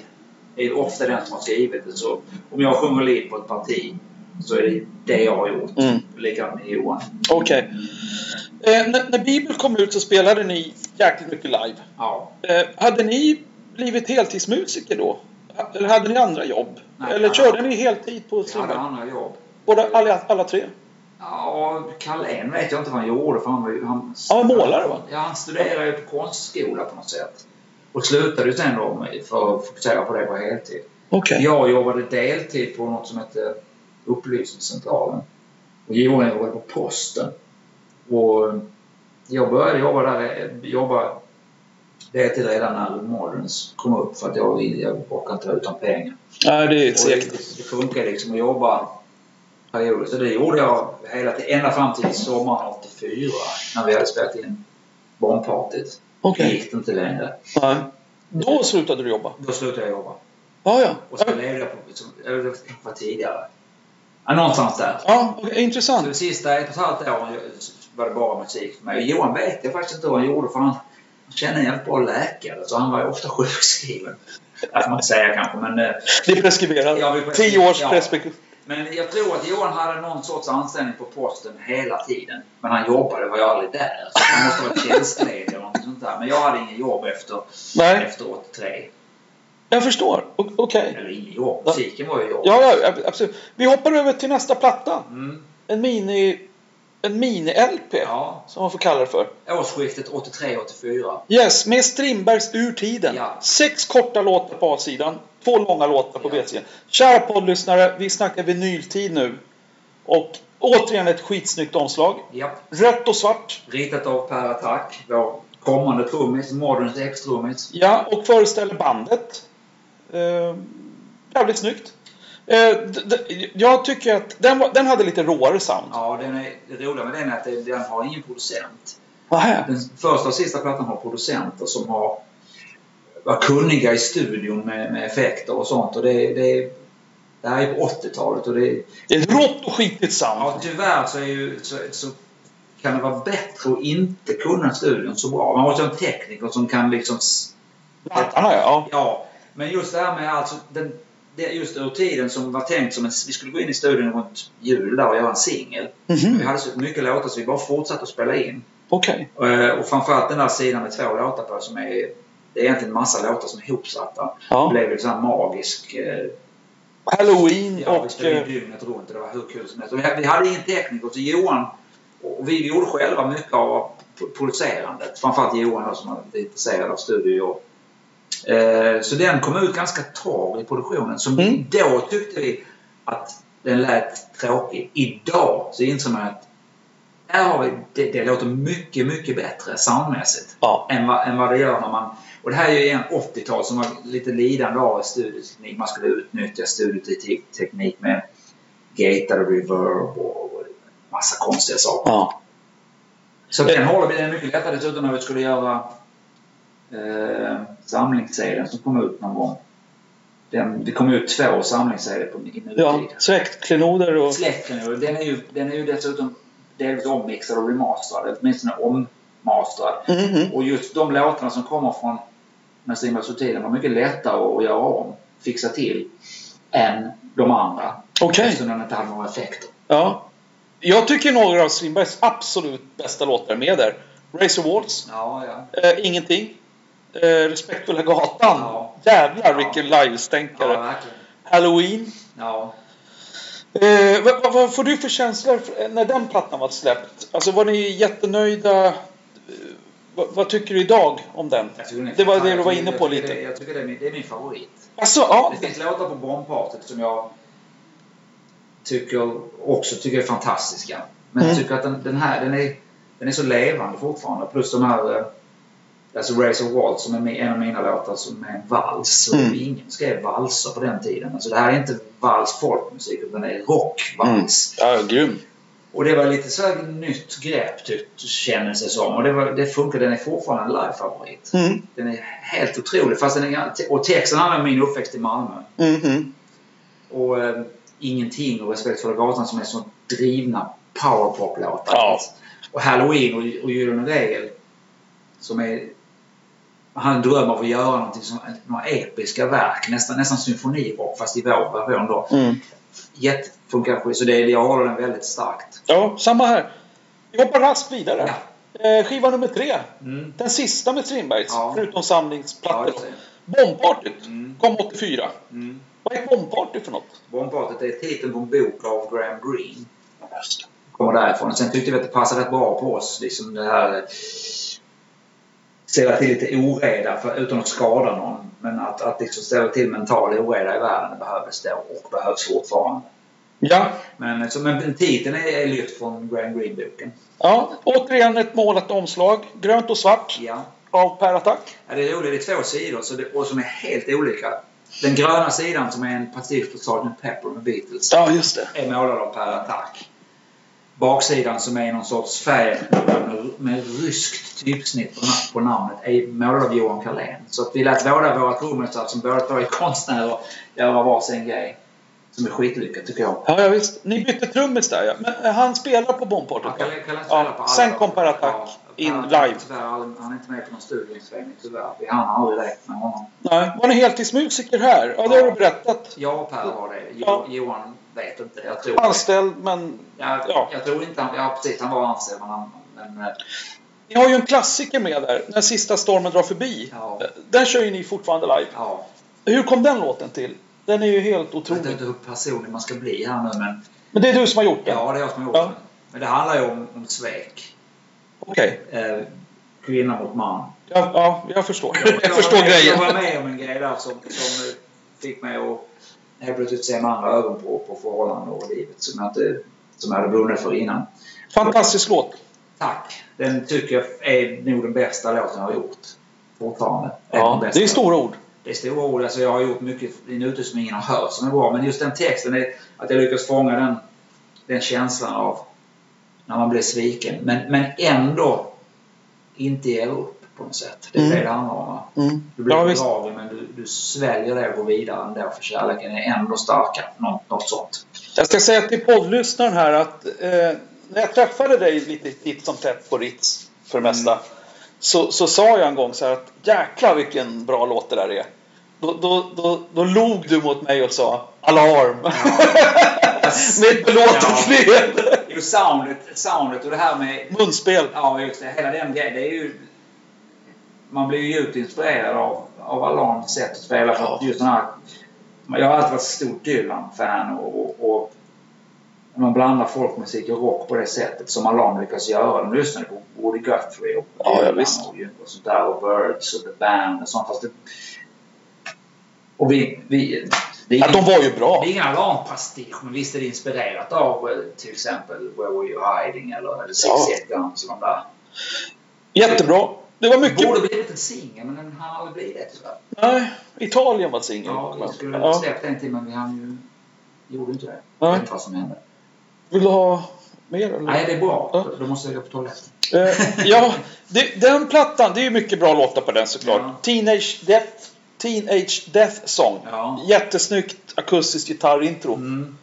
är ofta den som har skrivit det. Så om jag sjunger lead på ett parti så är det det jag har gjort. Mm. Likadant med Johan. Okej. Eh, när, när Bibel kom ut så spelade ni jäkligt mycket live. Ja. Eh, hade ni blivit heltidsmusiker då? Eller hade ni andra jobb? Nej, Eller körde ni heltid på Jag hade andra jobb. Båda, alla, alla tre? Ja, Carlén vet jag inte vad han gjorde för han var ju... Han, var målare, va? Ja, han studerade ju på konstskola på något sätt. Och slutade ju sen då för att fokusera på det på heltid. Okej. Jag jobbade deltid på något som hette Upplysningscentralen. Och Johan jobbade på Posten. Och jag började jobba där, jobba deltid redan när Moderns kom upp för att jag, jag orkade inte vara utan pengar. Nej, det är segt. det, det funkar liksom att jobba perioder. Så det gjorde jag hela tiden, ända fram till sommaren 84 när vi hade spelat in Bombpartyt. Det Okej. gick det inte längre. Nej. Då slutade du jobba? Då slutade jag jobba. Ja, ja. Och så levde jag på, det var tidigare. Ja, någonstans där. Ja, Så intressant. de sista ett och ett halvt åren var det bara musik för mig. Johan vet jag faktiskt inte hur han gjorde för han, han kände en jävligt bra läkare så han var ju ofta sjukskriven. Det får man inte säga kanske men eh, Det är preskriberat. Ja, Tio års ja. Men jag tror att Johan hade någon sorts anställning på posten hela tiden. Men han jobbade, var ju aldrig där. Så han måste ha varit tjänstledig eller något sånt där. Men jag hade ingen jobb efter, Nej, efter 83. jag förstår. Okej. Eller ingen jobb. Musiken var ju jobb. Ja, ja, ab- absolut. Vi hoppar över till nästa platta. Mm. En mini... En mini-LP. ja. Som man får kalla det för. Årsskiftet 83-84. Yes, med Strindbergs Ur tiden. Ja. Sex korta låtar på A-sidan. Två långa låtar på Ja. B-sidan. Kära poddlyssnare, vi snackar vinyltid nu. Och återigen ett skitsnyggt omslag. Japp. Rött och svart. Ritat av Per Attack, vår kommande trummis, Moderns ex-trummis. Ja, och föreställer bandet. Eh, jävligt snyggt. Eh, jag tycker att den, var, den hade lite råare sound. Ja, den är, det roliga med den är att den har ingen producent. Nähä. Den första och sista plattan har producenter som har var kunniga i studion med, med effekter och sånt. Och det, det, det här är på 80-talet och det, Det är ett rått och skitigt sound. ja, tyvärr så, är ju, så, så kan det vara bättre att inte kunna studion så bra. Man måste ha en tekniker som kan liksom... Plattarna ja. Ja, men just det här med alltså den, det, just ur tiden som var tänkt som en... Vi skulle gå in i studion runt jul där och göra en singel. Mhm. Vi hade så mycket låtar så vi bara fortsatte att spela in. Okej. Eh, Och framförallt den där sidan med två låtar på som är... Det är egentligen en massa låtar som är ihopsatta. Det Ja. blev ju så här magisk... eh, Halloween Ja, vi och... spelade eh, dygnet runt och det var hur kul som helst. Och vi- Vi hade ingen tekniker så Johan och vi gjorde själva mycket av producerandet. Framförallt Johan då, som var intresserad av studiojobb. Eh, Så den kom ut ganska torr i produktionen. Som Mm. då tyckte vi att den lät tråkig. Idag så inser man att här har vi, det, det låter mycket, mycket bättre soundmässigt. Ja. Än vad, än vad det gör när man... Och det här är ju en 80-tal som var lite lidande av studioteknik. Man skulle utnyttja studioteknik med gated och reverb och massa konstiga saker. Ja. Så den håller den är mycket lättare dessutom när vi skulle göra eh, samlingsserien som kom ut någon gång. Den, det kom ut två samlingsserier på, nutid. ja. Släktklenoder och... Ju- den är ju, den är ju dessutom delvis ommixad och remasterad. Åtminstone ommasterad. Mhm. Och just de låtarna som kommer från Nassim Sotile var mycket lättare att göra om, fixa till, än de andra. Okej. Eftersom den inte hade några effekter. Ja. Jag tycker några av Strindbergs absolut bästa låtar är med där. Razor Waltz. Ja, ja. Eh, ingenting. Eh, Respektfulla gatan. Ja. Jävlar Ja. vilken Ja, livestänkare. verkligen. Halloween. Ja. Eh, vad, vad, får du för känslor för- när den plattan var släppt? Alltså var ni jättenöjda? Eh, vad, vad tycker du idag om den? Jag den Det var det du var inne Jag på lite. Det, jag tycker det är, min, det är min favorit. Alltså, ja. Det finns låtar på Bombpartyt som jag tycker också tycker är fantastiska. Men jag Mm. tycker att den, den här den är, den är så levande fortfarande. Plus de här eh, Alltså Race of Waltz som är en av mina låtar som är en vals. Och Mm. Ingen skrev valser på den tiden. Alltså det här är inte vals folkmusik utan det är rockvals. Ja, grym. Och det var lite så här nytt grepp tyckte, kändes det som. Och det, var, det funkar. Den är fortfarande en live-favorit. Mm. Den är helt otrolig. Fast den är, och texten handlar om min uppväxt i Malmö. Mhm. Och eh, Ingenting och Respekt för gatan som är så drivna powerpop-låtar. Ja. Och Halloween och, och Gyllene Regel som är... Han har en dröm av att göra någonting som, några episka verk. Nästan, nästan symfonirock fast i vår version då. Mm. Jättefunkar skit. Så det, jag håller den väldigt starkt. Ja, samma här. Vi hoppar raskt vidare. Ja. Eh, skiva nummer tre. Mm. Den sista med Strindbergs, Ja. förutom Ja, samlingsplattor. det. Bombpartyt Mm. kom 84. Mm. Vad är Bombparty för något? Bombpartyt är titeln på en bok av Graham Greene. Kommer därifrån. Sen tyckte vi att det passade rätt bra på oss. Liksom det här... Ställa till lite oreda för, utan att skada någon. Men att, att liksom ställa till mental oreda i världen behövdes då och behövs fortfarande. Ja. Men, så, men titeln är, är lyft från Graham Greene-boken. ja. Återigen ett målat omslag. Grönt och svart Ja. av Per Attack. Ja, det är roligt. Det är två sidor så det, och som är helt olika. Den gröna sidan som är en pastisch på Sgt. Pepper med Beatles. Ja, just det. är målad av Per Attack. Baksidan som är någon sorts färg med, med ryskt typsnitt på, na- på namnet är målad av Johan Carlén. Så att vi lät båda våra trummisar som båda två är konstnärer göra varsin grej. Som är skitlyckat tycker jag. Ja, ja, visst. Ni bytte trummis där ja. Men eh, han spelar på Bombpartyt Han va? kan, kan spela Ja, på alla sen kom Per Attack Ja, in live. Tyvärr, han är inte med på någon studieinspelning tyvärr. Vi hann aldrig rätt med honom. Nej. Var ni heltidsmusiker här? Ja, det har du berättat. Jag och Per var det. Jo, Ja. Johan vet inte. Jag tror. Anställd, men... Jag, Ja. jag tror inte han... Ja, precis. Han var anställd. Men, han, men eh, Ni har ju en klassiker med där. När sista stormen drar förbi. Ja. Den kör ju ni fortfarande live. ja. Hur kom den låten till? Den är ju helt Jag vet otrolig. inte hur personlig man ska bli här nu men... Men det är du som har gjort den? Ja, det är jag som har gjort Ja. den. Men det handlar ju om, om svek. Okej. Eh, kvinna mot man. Ja, ja, jag förstår. Jag Jag var förstår med- grejen. Jag var med om en grej där som, som fick mig att helt plötsligt se med andra ögon på, på förhållanden och livet som jag, inte, som jag hade blundat för innan. Fantastisk låt. Tack! Den tycker jag är nog den bästa låten jag har gjort. Fortfarande. Ja, det är stora ord. Det är stora ord. Alltså jag har gjort mycket ute som ingen har hört som är bra. Men just den texten, är, att jag lyckas fånga den, den känslan av när man blir sviken. Men, men ändå inte ger upp på något sätt. Det är Mm. det det handlar om. Mm. Du blir Ja, bedragen men du, du sväljer det och går vidare ändå för kärleken är ändå starkare. Något, något sånt. Jag ska säga till poddlyssnaren här att eh, när jag träffade dig lite titt som tätt på Ritz för det mesta. Så, så sa jag en gång så här att jäklar vilken bra låt det där är. Då, då, då, då log du mot mig och sa alarm. med ett belåtet Ja. leende. Jo, soundet, soundet och det här med Munspel. Ja, just det. Hela den grejen. Det är ju... Man blir ju djupt inspirerad av, av Alans sätt att spela. För att just den här... Jag har alltid varit stort Dylan-fan och, och, och man blandar folkmusik och rock på det sättet som Alan lyckas göra. De lyssnade på Woody Guthrie och Ja, ja, Dylan visst. och, och sånt där och Birds och The Band och sånt. Fast det, och vi, vi, Det är Ja, de var ju bra. Det är ingen alarmpastisch, men visst är det inspirerat av eh, till exempel Where Were You Hiding eller eller Six Ja. Guns och de där. Jättebra. Det var mycket... borde blivit en singel, men den hann aldrig bli det tyvärr. Nej, Italien var singel. Ja, vi skulle ha Ja. släppt en till, men vi hann ju... Gjorde inte det. Nej. Jag vet inte vad som hände. Vill du ha mer? Eller? Nej, det är bra. Ja. Då måste jag gå på toaletten. Eh, ja, det, den plattan, det är ju mycket bra låtar på den såklart. Ja. Teenage Death, Teenage Death Song. Ja. Jättesnyggt akustiskt gitarrintro. Mm.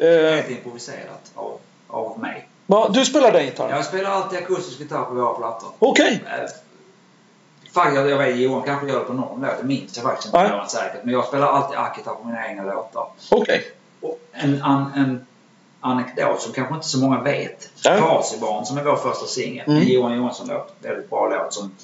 Helt improviserat av, av mig. va, du spelar den gitarren? Jag spelar alltid akustisk gitarr på våra plattor. Okej. Eh, Faktiskt, jag, jag vet Johan kanske gör det på någon låt. Det minns jag faktiskt inte. Johan säkert. Men jag spelar alltid ackgitarr på mina egna låtar. Okej. Och en, an, en anekdot som kanske inte så många vet. Ja. Kvasibarn som är vår första singel. Mm. En Johan Johansson-låt. Väldigt bra låt som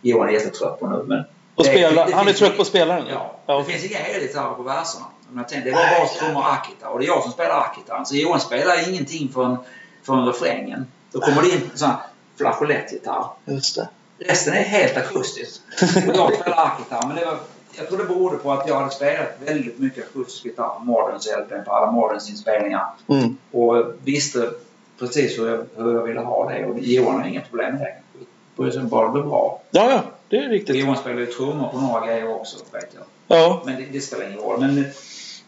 Johan är jättetrött på nu. Men Och det- spela, det han är trött på spelaren? Ja. ja. Det finns inga elgitarrer på verserna. Men tänkte, det var bara trummor och ackgitarr. Och det är jag som spelar ackgitarren. Så Johan spelar ingenting förrän, förrän refrängen. Då kommer det in en sån här flageolettgitarr. Just det. Resten är helt akustiskt. Och jag spelar ackgitarr. Men det var, jag tror det berodde på att jag hade spelat väldigt mycket akustisk gitarr på Mordens LP, på alla Mordens inspelningar. Mm. Och visste precis hur jag, hur jag ville ha det. Och Johan har inga problem med det. Sig bara det blir bra. Ja, ja. Det är riktigt. Johan spelar ju trummor på några grejer också, vet jag. Ja. Men det, det spelar ingen roll. Men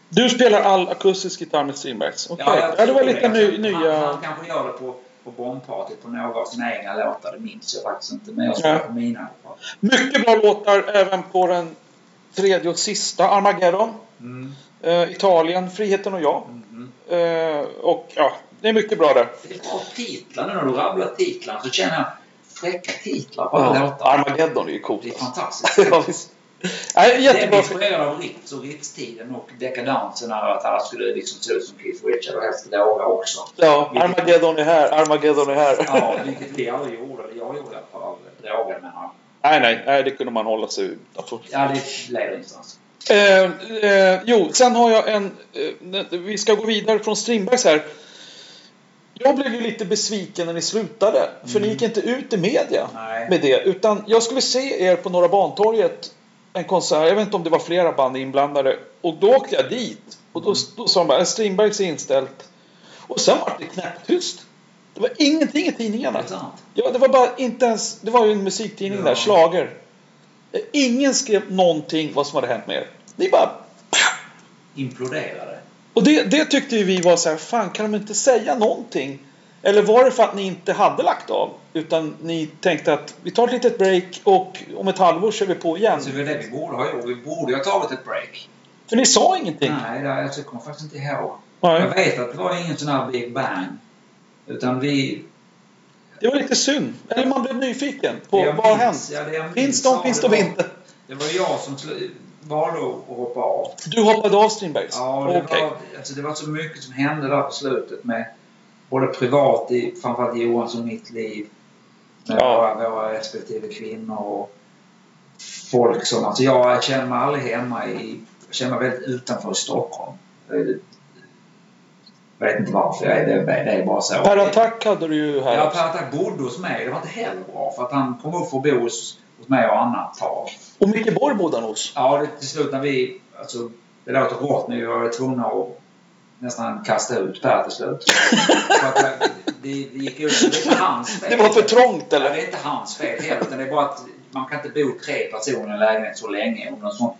Du spelar all akustisk gitarr med Strindbergs? Okej. jag Ja, det var lite ny, Han, nya... han kanske gör det på, på bombpartyt på några av sina egna låtar. Det minns jag faktiskt inte. Men jag spelar på mina. Mycket bra låtar även på den tredje och sista, Armageddon. Mm. Eh, Italien, Friheten och jag. Mm. Eh, och ja, det är mycket bra där. Det är bra titlar nu när du rabblar titlar så känner jag fräcka titlar på alla Ja, låtar. Armageddon är ju coolt. Det är fantastiskt. ja, visst. Nej, Det är jättebra. inspirerad av Ritz och Ritz-tiden och dekadansen att alla skulle liksom se ut som Keith Richards och helst droga också. Ja, Armageddon är här, Armageddon är här. Ja, vilket vi aldrig gjorde. Jag gjorde i alla fall. Droga menar jag. nej, nej, nej, det kunde man hålla sig utanför. Ja, det leder ingenstans. Eh, eh, jo, sen har jag en... Eh, vi ska gå vidare från Strindbergs här. Jag blev ju lite besviken när ni slutade. För ni gick inte ut i media Nej. med det. Utan jag skulle se er på Norra Bantorget. En konsert. Jag vet inte om det var flera band inblandade. Och då åkte jag dit. Och då, då sa de bara Strindbergs är inställt. Och sen var det knäpptyst. Det var ingenting i tidningarna. Det? Ja, det var bara inte ens... Det var ju en musiktidning Ja. där, Slager. Ingen skrev någonting vad som hade hänt med er. Ni bara... Imploderade. Och det, det tyckte ju vi var så här, fan kan de inte säga någonting? Eller var det för att ni inte hade lagt av? Utan ni tänkte att vi tar ett litet break och om ett halvår kör vi på igen. Så det är det vi borde ha gjort. Vi borde ha tagit ett break. För ni sa ingenting. Nej, det, jag kommer faktiskt inte ihåg. Jag Nej. vet att det var ingen sån här Big Bang. Utan vi... Det var lite synd. Eller man blev nyfiken på jag vad har minns- hänt. Ja, jag Finns minns de, finns de inte? Det var jag som valde att hoppa av. Du hoppade av Strindbergs? Ja, det, Okej. var, alltså det var så mycket som hände där på slutet med både privat i framförallt Johans och mitt liv. Med Ja. våra, våra respektive kvinnor och folk som... Alltså jag känner mig aldrig hemma i... Jag känner mig väldigt utanför Stockholm. Jag vet inte varför. Jag är, det, det är bara så. Per Attack hade du ju här Ja. Per Attack bodde hos mig. Det var inte heller bra. För att han kom upp för att bo hos, hos mig och Anna ett tag. Och Micke Borg bodde han hos. Ja, det, till slut när vi... Alltså, det låter hårt men vi var tvungna att nästan kasta ut Per till slut. att det, det gick ut... Det inte hans fel. Det var för trångt Ja, eller? det är inte hans fel heller. Utan det är bara att man kan inte bo tre personer i en lägenhet så länge under en sån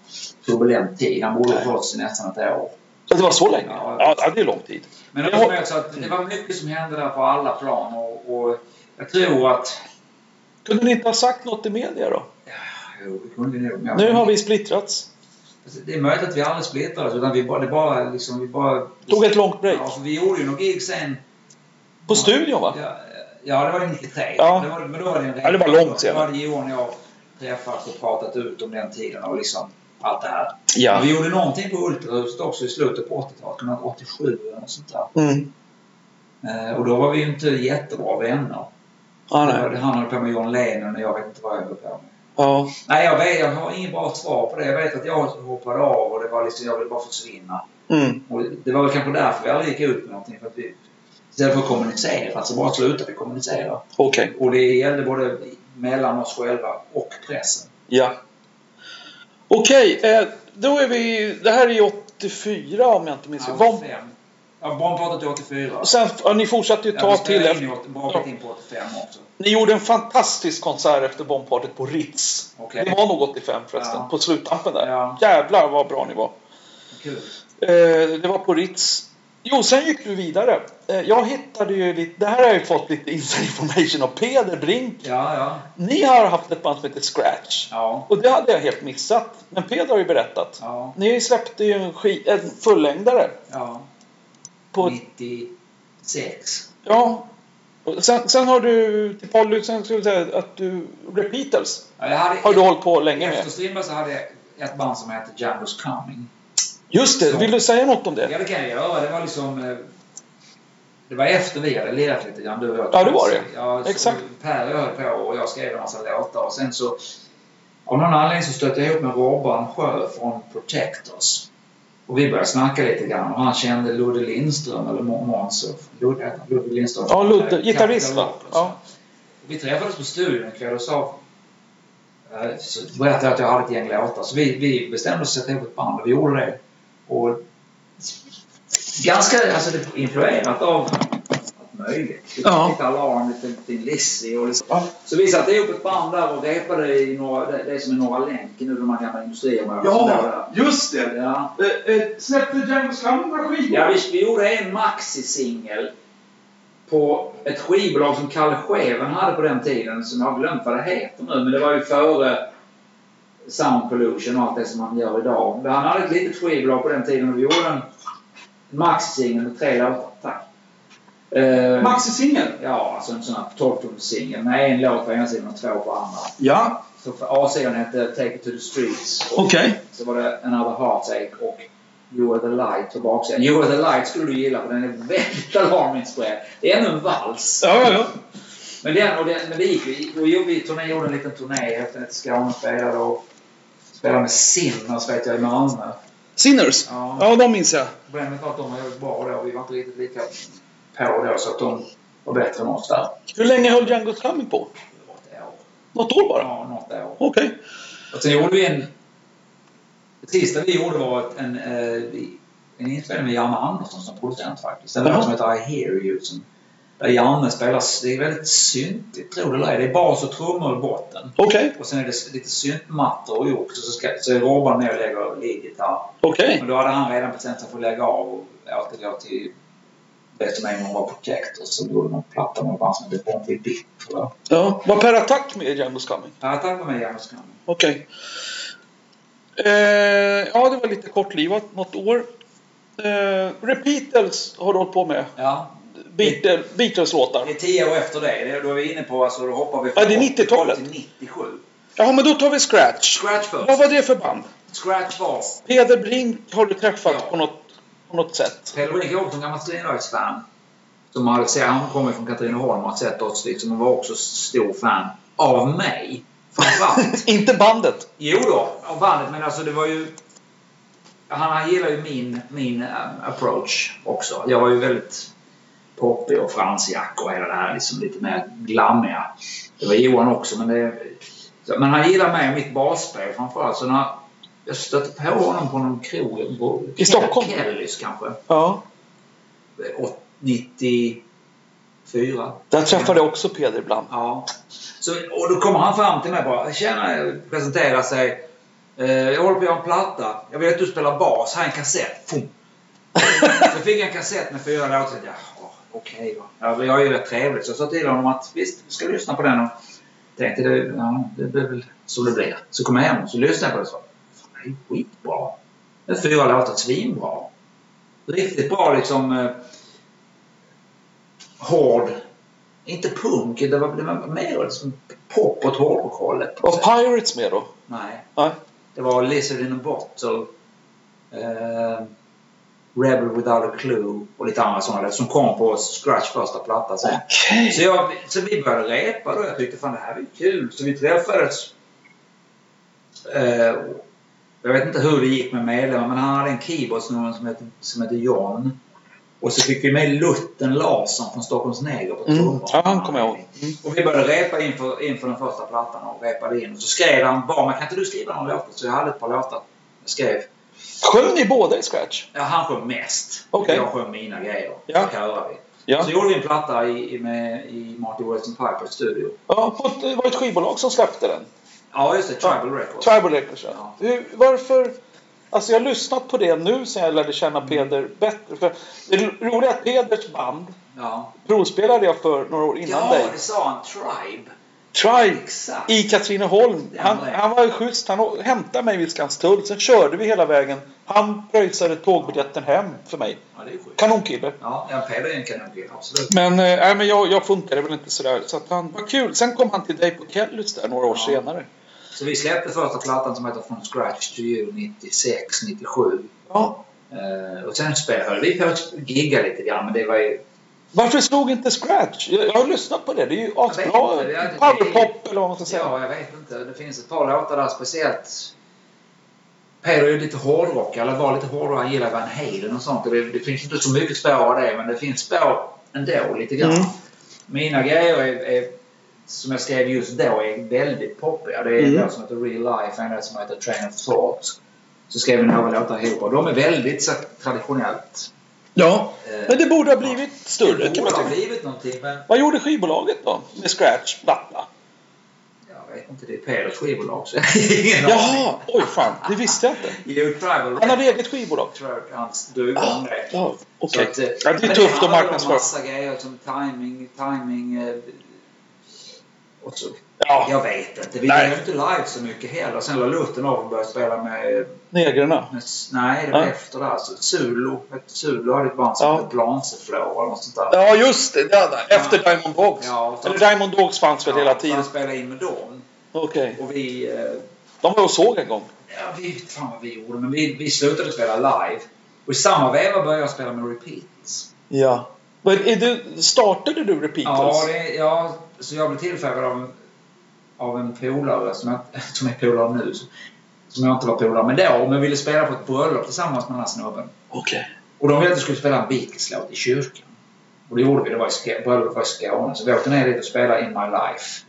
turbulent tid. Han bodde hos oss i nästan ett år. Det var så länge? Ja. Ja, ja det är lång tid. Men det var har- mer så att det var mycket som hände där på alla plan och, och jag tror att... Kunde ni inte ha sagt något i media då? Jo, det kunde vi nog. Nu har vi splittrats. Det är möjligt att vi aldrig splittrades utan vi bara, det bara liksom, vi bara... Tog ett långt break. Ja, för vi gjorde ju något gig sen. På studion va? Ja, ja, det var 93. Ja. Det var, men då var det en Ja, det var långt senare. Då hade Johan och jag träffats och pratat ut om den tiden och liksom allt det här. Ja. Vi gjorde någonting på Ultrahuset också i slutet på 80-talet, kan det vara 87 eller något sånt där. Mm. Eh, och då var vi ju inte jättebra vänner. Ja, Det nej. Han höll på med John Lennon och jag vet inte vad jag höll på med. Ja. Nej, jag, vet, jag har inget bra svar på det. Jag vet att jag hoppade av och det var liksom, jag ville bara försvinna. Mm. Och det var väl kanske därför vi aldrig gick ut med någonting. För att vi, istället för att kommunicera, alltså bara slutade vi kommunicera. Okej. Och det gällde både mellan oss själva och pressen. Ja. Okej, eh, då är vi... Det här är ju 84 om jag inte minns fel. 85. Ja, Bombpartyt är 84. Och sen, ja, ni fortsatte ju Ja, ta vi till spelade in bra bit in på 85 också. Ni gjorde en fantastisk konsert efter bombpartyt på Ritz. Okej. Det var nog 85 förresten, Ja. på sluttampen där. Ja. Jävlar vad bra ni var. Kul. Eh, det var på Ritz. Jo, sen gick du vidare. Eh, jag hittade ju lite, det här har jag ju fått lite inside information av Peder Brink. Ja, ja. Ni har haft ett band som heter Scratch. Ja. Och det hade jag helt missat. Men Peder har ju berättat. Ja. Ni släppte ju en, en fullängdare. ja. På, 96. ja. Och Sen, sen har du till Polly, sen skulle jag säga att du, Repeaters Ja, jag hade, har du hållit på länge Efter med. Strindberg så hade jag ett band som hette Django's Coming. Just det, vill du säga något om det? Ja, det kan jag göra. Det var liksom... eh, Det var efter vi hade lirat lite grann, du och jag. Ja, det var det. Ja, så Exakt. Per och jag höll på och jag skrev en massa låtar och sen så... Av någon anledning så stötte jag ihop med Robban Sjö från Protectors. Och vi började snacka lite grann och han kände Ludde Lindström, eller Må- Måns. och- Ludde Lindström. Ja, Ludde. Gitarrist, va? Ja. Vi träffades på studion en kväll och sa... eh, Så berättade jag att jag hade ett gäng låtar. Så vi, vi bestämde oss för att sätta ihop ett band och vi gjorde det. Och ganska alltså, influerat av möjligt. Ja. Lite Alarm, lite, lite Lizzy och liksom. Ja. Så vi satte ihop ett band där och repade i några, det, det som är Norra Länken nu, de här gamla låg där. just det! Ja. släppte Django's Coming några skivor? Ja, vi, vi gjorde en maxi-singel på ett skivbolag som Kalle Scheven hade på den tiden, som jag har glömt vad det heter nu, men det var ju före Sound Pollution och allt det som han gör idag. Men han hade ett litet skivbolag på den tiden och vi gjorde en maxi-singel med tre låtar. Eh, Maxi-singel? Ja, alltså en sån här 12-tumssingel med en låt på ena sidan och två på andra. Ja, Så för A-sidan hette Take It To The Streets. okej. så var det Another Heartache och You Are The Light på baksidan. You Are The Light skulle du gilla för den är väldigt alarminspirerad. Det är ännu en vals. Ja, ja, ja. Men, den, och den, men det gick vi. Och vi turné, gjorde en liten turné efter ett Skåne spelade och spelade med Sinners vet jag i Malmö. Sinners? Ja. Ja, de minns jag. Problemet var att de var bra då. Vi var inte riktigt lika på då så att de var bättre än oss där. Hur länge höll Django's Coming på? Något år. Något år bara? Ja, något år. Okej. Och sen gjorde vi en... Det sista vi gjorde var en, eh, en inspelning med Janne Andersson som producent faktiskt. En Jaha. låt som heter I hear you. Som, där Janne spelar... Det är väldigt syntigt, tror det eller ej. Det är bas och trummor i botten. Okej. Och sen är det lite syntmattor och också. Så, ska, så är Robban med och lägger leadgitarr. Okej. Men då hade han redan bestämt sig för att lägga av och återgå till det som en gång var Protectors. Så gjorde de platta med band som hette Bombi Bip, tror jag. Ja. Var Per Attack med i Django's Coming? Ja, tack vare mig, Janne Skam. Okej. Eh, ja, det var lite kortlivat. Något år. Eh, Repeaters har du hållit på med. Ja, Beatle- Beatles-låtar. Det är tio år efter det. då är vi inne på, alltså då hoppar vi Ja, det är 90-talet. till 97. Jaha, men då tar vi Scratch. Scratch först. Vad var det för band? Scratch var... Peder Brink har du träffat Ja. på, något, på något sätt? Pelle Brink är också en gammal Strindbergs-fan. Som hade sett, han kommer från Katrineholm och har sett liksom och var också stor fan av mig. Framförallt. Inte bandet. jo då, av bandet. Men alltså det var ju... Han, han gillar ju min, min um, approach också. Jag var ju väldigt poppig och fransjack och hela det här liksom lite mer glammiga. Det var Johan också men det... Men han gillar mig och mitt basspel framförallt. Så när jag stötte på honom på någon krog på I Stockholm? Kellys kanske. Ja. 94. Där träffade jag också Peder ibland. Ja. Så, och då kommer han fram till mig bara. Tjena, presenterar sig. Eh, jag håller på att göra en platta. Jag vill att du spelar bas. Här är en kassett. Fum. så fick jag en kassett med fyra låtar. Ja, okej då. Ja, jag är ju rätt trevligt. Så jag sa till honom att visst, vi ska lyssna på den. Och tänkte det, ja, det blir väl så det blir. Så kom jag hem och så lyssnade jag på det och är skitbra. Det är fyra låtar svinbra. Riktigt bra liksom eh, hård inte punk, det var, det var mer liksom pop åt hårdrockhållet. Var Pirates med då? Nej. Nej. Det var Lizard in a Bottle, eh, Rebel Without a Clue och lite andra sådana som kom på Scratch första platta sen. Okej. Så, jag, så vi började repa då. Jag tyckte fan det här var ju kul. Så vi träffades. Eh, jag vet inte hur det gick med medlemmar men han hade en keyboardsnubbe som hette, som hette John. Och så fick vi med Lutten Larsson från Stockholms Neger på Mm. trummor. Ja, han kommer jag ihåg. Mm. Och vi började repa inför, inför den första plattan och repade in. Och så skrev han bara, men kan inte du skriva några låtar? Så jag hade ett par låtar jag skrev. Sjöng ni båda i scratch? Ja, han sjöng mest. Okej. Jag sjöng mina grejer. Ja. Så körade vi. Ja. Så gjorde vi en platta i, i, med, i Martin Wilson Pipers studio. ja på ett, det var ett skivbolag som släppte den. Ja, just det. Tribal Records. Tribal Records, ja. Ja. Hur, varför... Alltså jag har lyssnat på det nu sen jag lärde känna Mm. Peder bättre. För det roliga är att Peders band Ja. provspelade jag för några år innan ja, dig. det sa han. Tribe. Tribe Exakt. i Katrineholm. Ja, Han, han var ju schysst. Han hämtade mig vid Skanstull. Sen körde vi hela vägen. Han pröjsade tågbiljetten hem för mig. Ja. Kanonkille. Ja, ja Peder är en kanonkille. Absolut. Men, nej, men jag, jag funkade väl inte sådär. Så att han var kul. Sen kom han till dig på Kellys där några år Ja. senare. Så vi släppte första plattan som heter From Scratch to You 96, 97. Ja. Eh, och sen spelade höll vi på att gigga lite grann, men det var ju... Varför slog inte Scratch? Jag, jag har lyssnat på det. Det är ju asbra. Powerpop eller vad man ska säga. Ja, jag vet inte. Det finns ett par låtar där speciellt. Peder är lite hårdrock, eller var lite hårdare. Han gillar Van Halen och sånt. Det, det finns inte så mycket spår av det, men det finns spår ändå lite grann. Mm. Mina grejer är, är, som jag skrev just då, är väldigt poppiga. Det är en Mm. låt som heter Real Life, en låt som heter Train of Thought. Så skrev vi några låtar ihop och de är väldigt så, traditionellt. Ja. Eh, Men det borde ha blivit större det kan man säga. blivit någonting, men Vad gjorde skivbolaget då? Med Scratch platta? jag vet inte. Det är Peders skivbolag, så. Jaha! Oj fan, det visste jag inte. Jo, Tribal Han hade eget skivbolag. tror han drog igång det. Ja, okej. Att, eh, Ja, det är tufft att handlar om marknadsföra. massa grejer som timing, timing eh, och så. Ja, Jag vet inte. Vi gör inte live så mycket heller. Sen la Lutten av och började spela med, negrarna. med nej, det var Ja. efter där. Så Zulu, Zulu hade ett band som Ja. hette Blanceflow eller något sånt där. Ja, just det. Ja, där. Efter Diamond Dogs. Ja, Eller Diamond Dogs fanns väl Ja, hela tiden. Han spelade in med dem. Okej. Och vi... Eh, De var och såg en gång. ja, vi vet fan vad vi gjorde. Men vi, vi slutade spela live. Och i samma veva började jag spela med Repeats. Ja. Men är du, startade du Repeaters? Ja, det, ja, så jag blev tillfrågad av, en- av en polare som, jag, som är polare nu. Som jag inte var polare med då. Men ville spela på ett bröllop tillsammans med den här snubben. Okej. Och de ville att jag skulle spela en Beatles-låt i kyrkan. Och det gjorde vi. Det var i bröllopet var i Skåne. Så vi åkte ner dit och spelade In My Life.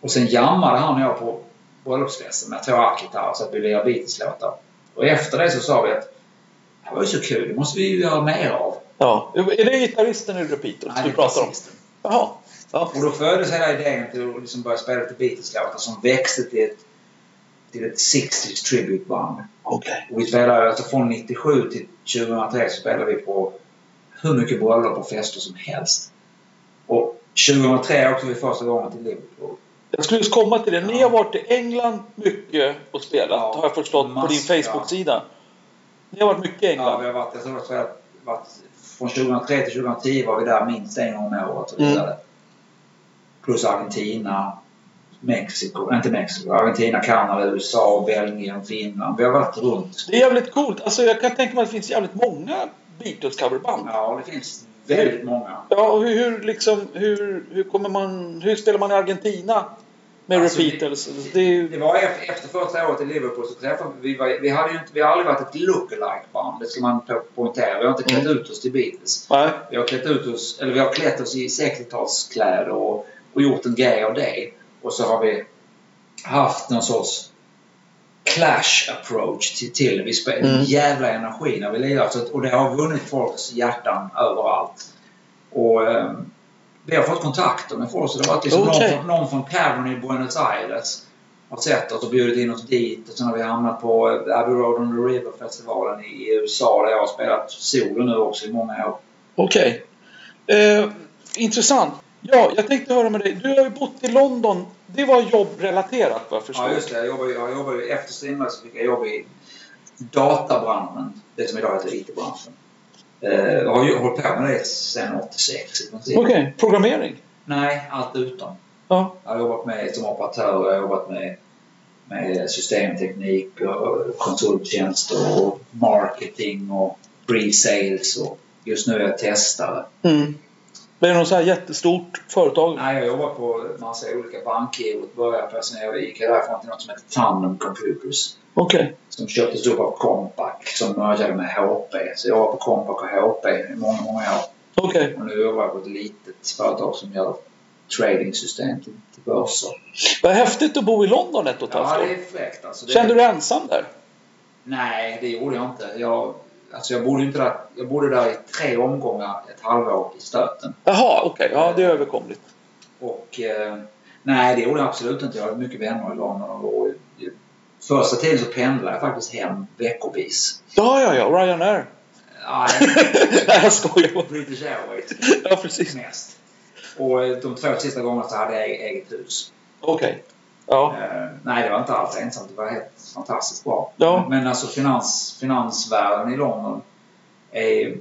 Och sen jammade han och jag på bröllopsfesten med två ackgitarrer så att vi lirade Beatles-låtar. Och efter det så sa vi att det var ju så kul. Det måste vi ju göra mer av. Ja. Är det gitarristen i Repeaters Nej, du pratar om? Jaha. Ja. Och då föddes hela idén till att liksom börja spela lite Beatles-låtar som växte till ett, till ett 60s tribute-band. Okej. Och vi spelade alltså från 97 till 2003 så spelade vi på hur mycket bröllop och fester som helst. Och 2003 åkte vi första gången till Liverpool. Jag skulle just komma till det. Ni har varit i England mycket och spelat, Ja, har jag förstått på din massor, Facebook-sida. Ni har varit mycket i Ja, England. vi har varit, jag tror att vi har varit, från 2003 till 2010 var vi där minst en gång om året och Mm. Plus Argentina, Mexiko, inte Mexiko, Argentina, Kanada, USA, Belgien, Finland. Vi har varit runt. Det är jävligt coolt. Alltså, jag kan tänka mig att det finns jävligt många Beatles-coverband. Ja, det finns väldigt många. Ja, och hur, hur, liksom, hur, hur, kommer man, hur spelar man i Argentina med Alltså, Repeaters? Det ju... Det var efter, efter första året i Liverpool så träffade vi, var, vi hade ju inte, vi har aldrig varit ett look-alike-band. Det ska man po- poängtera. Vi har inte klätt Mm. ut oss till Beatles. Nej. Vi har klätt ut oss, eller vi har klätt oss i 60-talskläder och, och gjort en grej av det. Och så har vi haft någon sorts clash approach till, till vi spelar Mm. en jävla energi när vi lirar. Och det har vunnit folks hjärtan överallt. Och ehm, vi har fått kontakter med folk. Så det har varit liksom Okej. någon, någon från Cavern i Buenos Aires har sett oss och bjudit in oss dit. Och sen har vi hamnat på eh, Abbey Road on the River-festivalen i, i USA där jag har spelat solo nu också i många år. Okej. Eh, intressant. Ja, jag tänkte höra med dig. Du har ju bott i London. Det var jobbrelaterat vad jag förstår. Ja, just det. Jag jobbade, jag jobbade, efter Strindberg så fick jag jobb i databranschen. Det som idag heter IT-branschen. Eh, Jag har hållit på med det sedan 86 i princip. Okej, programmering. Nej, allt utom. Ja. Jag har jobbat med som operatör, jag har jobbat med, med systemteknik och konsulttjänster och marketing och pre-sales och just nu är jag testare. Mm. Det är något så här jättestort företag? Nej, jag jobbade på massa olika bankgirot. Började på, sen jag gick därifrån till något som heter Tandem Computers. Okej. Som köptes upp av Compaq som mergade med HP. Så jag var på Compaq och HP i många, många år. Okej. Och nu jobbar jag på ett litet företag som gör tradingsystem till, till börser. Vad häftigt att bo i London ett och ett Ja, halvt det år. är fräckt alltså. Det, Kände du dig ensam där? Nej, det gjorde jag inte. Jag, alltså jag, bodde inte där, jag bodde där i tre omgångar ett halvår i stöten. Jaha, okej. Ja, det är överkomligt. Och eh, nej, det gjorde jag absolut inte. Jag hade mycket vänner i London. Och, i- första tiden så pendlade jag faktiskt hem veckovis. Ja, ja, ja. Ryanair. Nej, jag skojar. British Airways Ja, precis. mest. Och eh, de två sista gångerna så hade jag eget hus. Okej. Ja. Eh, nej, det var inte alls ensamt. Det var helt fantastiskt bra. Ja. Men alltså finans, finansvärlden i London är...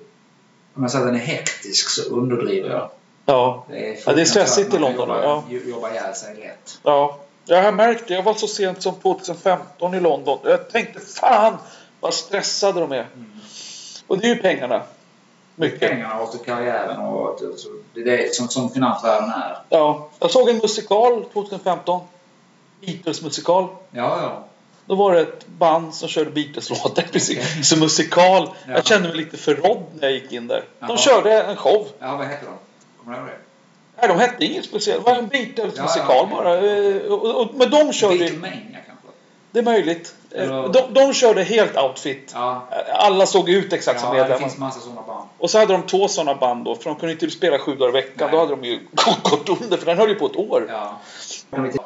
Om jag säger att den är hektisk så underdriver jag. Ja. Det är, Ja, det är stressigt i London, Jobbar, ja. jobbar ihjäl sig lätt. Ja. Jag har märkt det. Jag var så sent som 2015 i London. Jag tänkte fan vad stressade de är. Och det är ju pengarna. Mycket. Pengarna och karriären och det är det som, som finansvärlden är. Ja. Jag såg en musikal 2015. Beatles-musikal. Ja, ja. Då var det ett band som körde Beatles-låtar precis. Som musikal. Ja. Jag kände mig lite förrådd när jag gick in där. De Jaha. körde en show. Ja, vad heter de? Kommer du ihåg det? Nej, de hette inget speciellt. Det var en Beatles-musikal Ja, ja. bara. Eh, Och, och, men de körde... Beatlemania kanske? Det är möjligt. Eh, Eller- De, de körde helt outfit. Ja. Alla såg ut exakt som ja, det medlemmar. finns massa sådana band. Och så hade de två sådana band då. För de kunde inte spela sju dagar i veckan. Nej. Då hade de ju gått under. För den höll ju på ett år. Ja. Kan vi titta?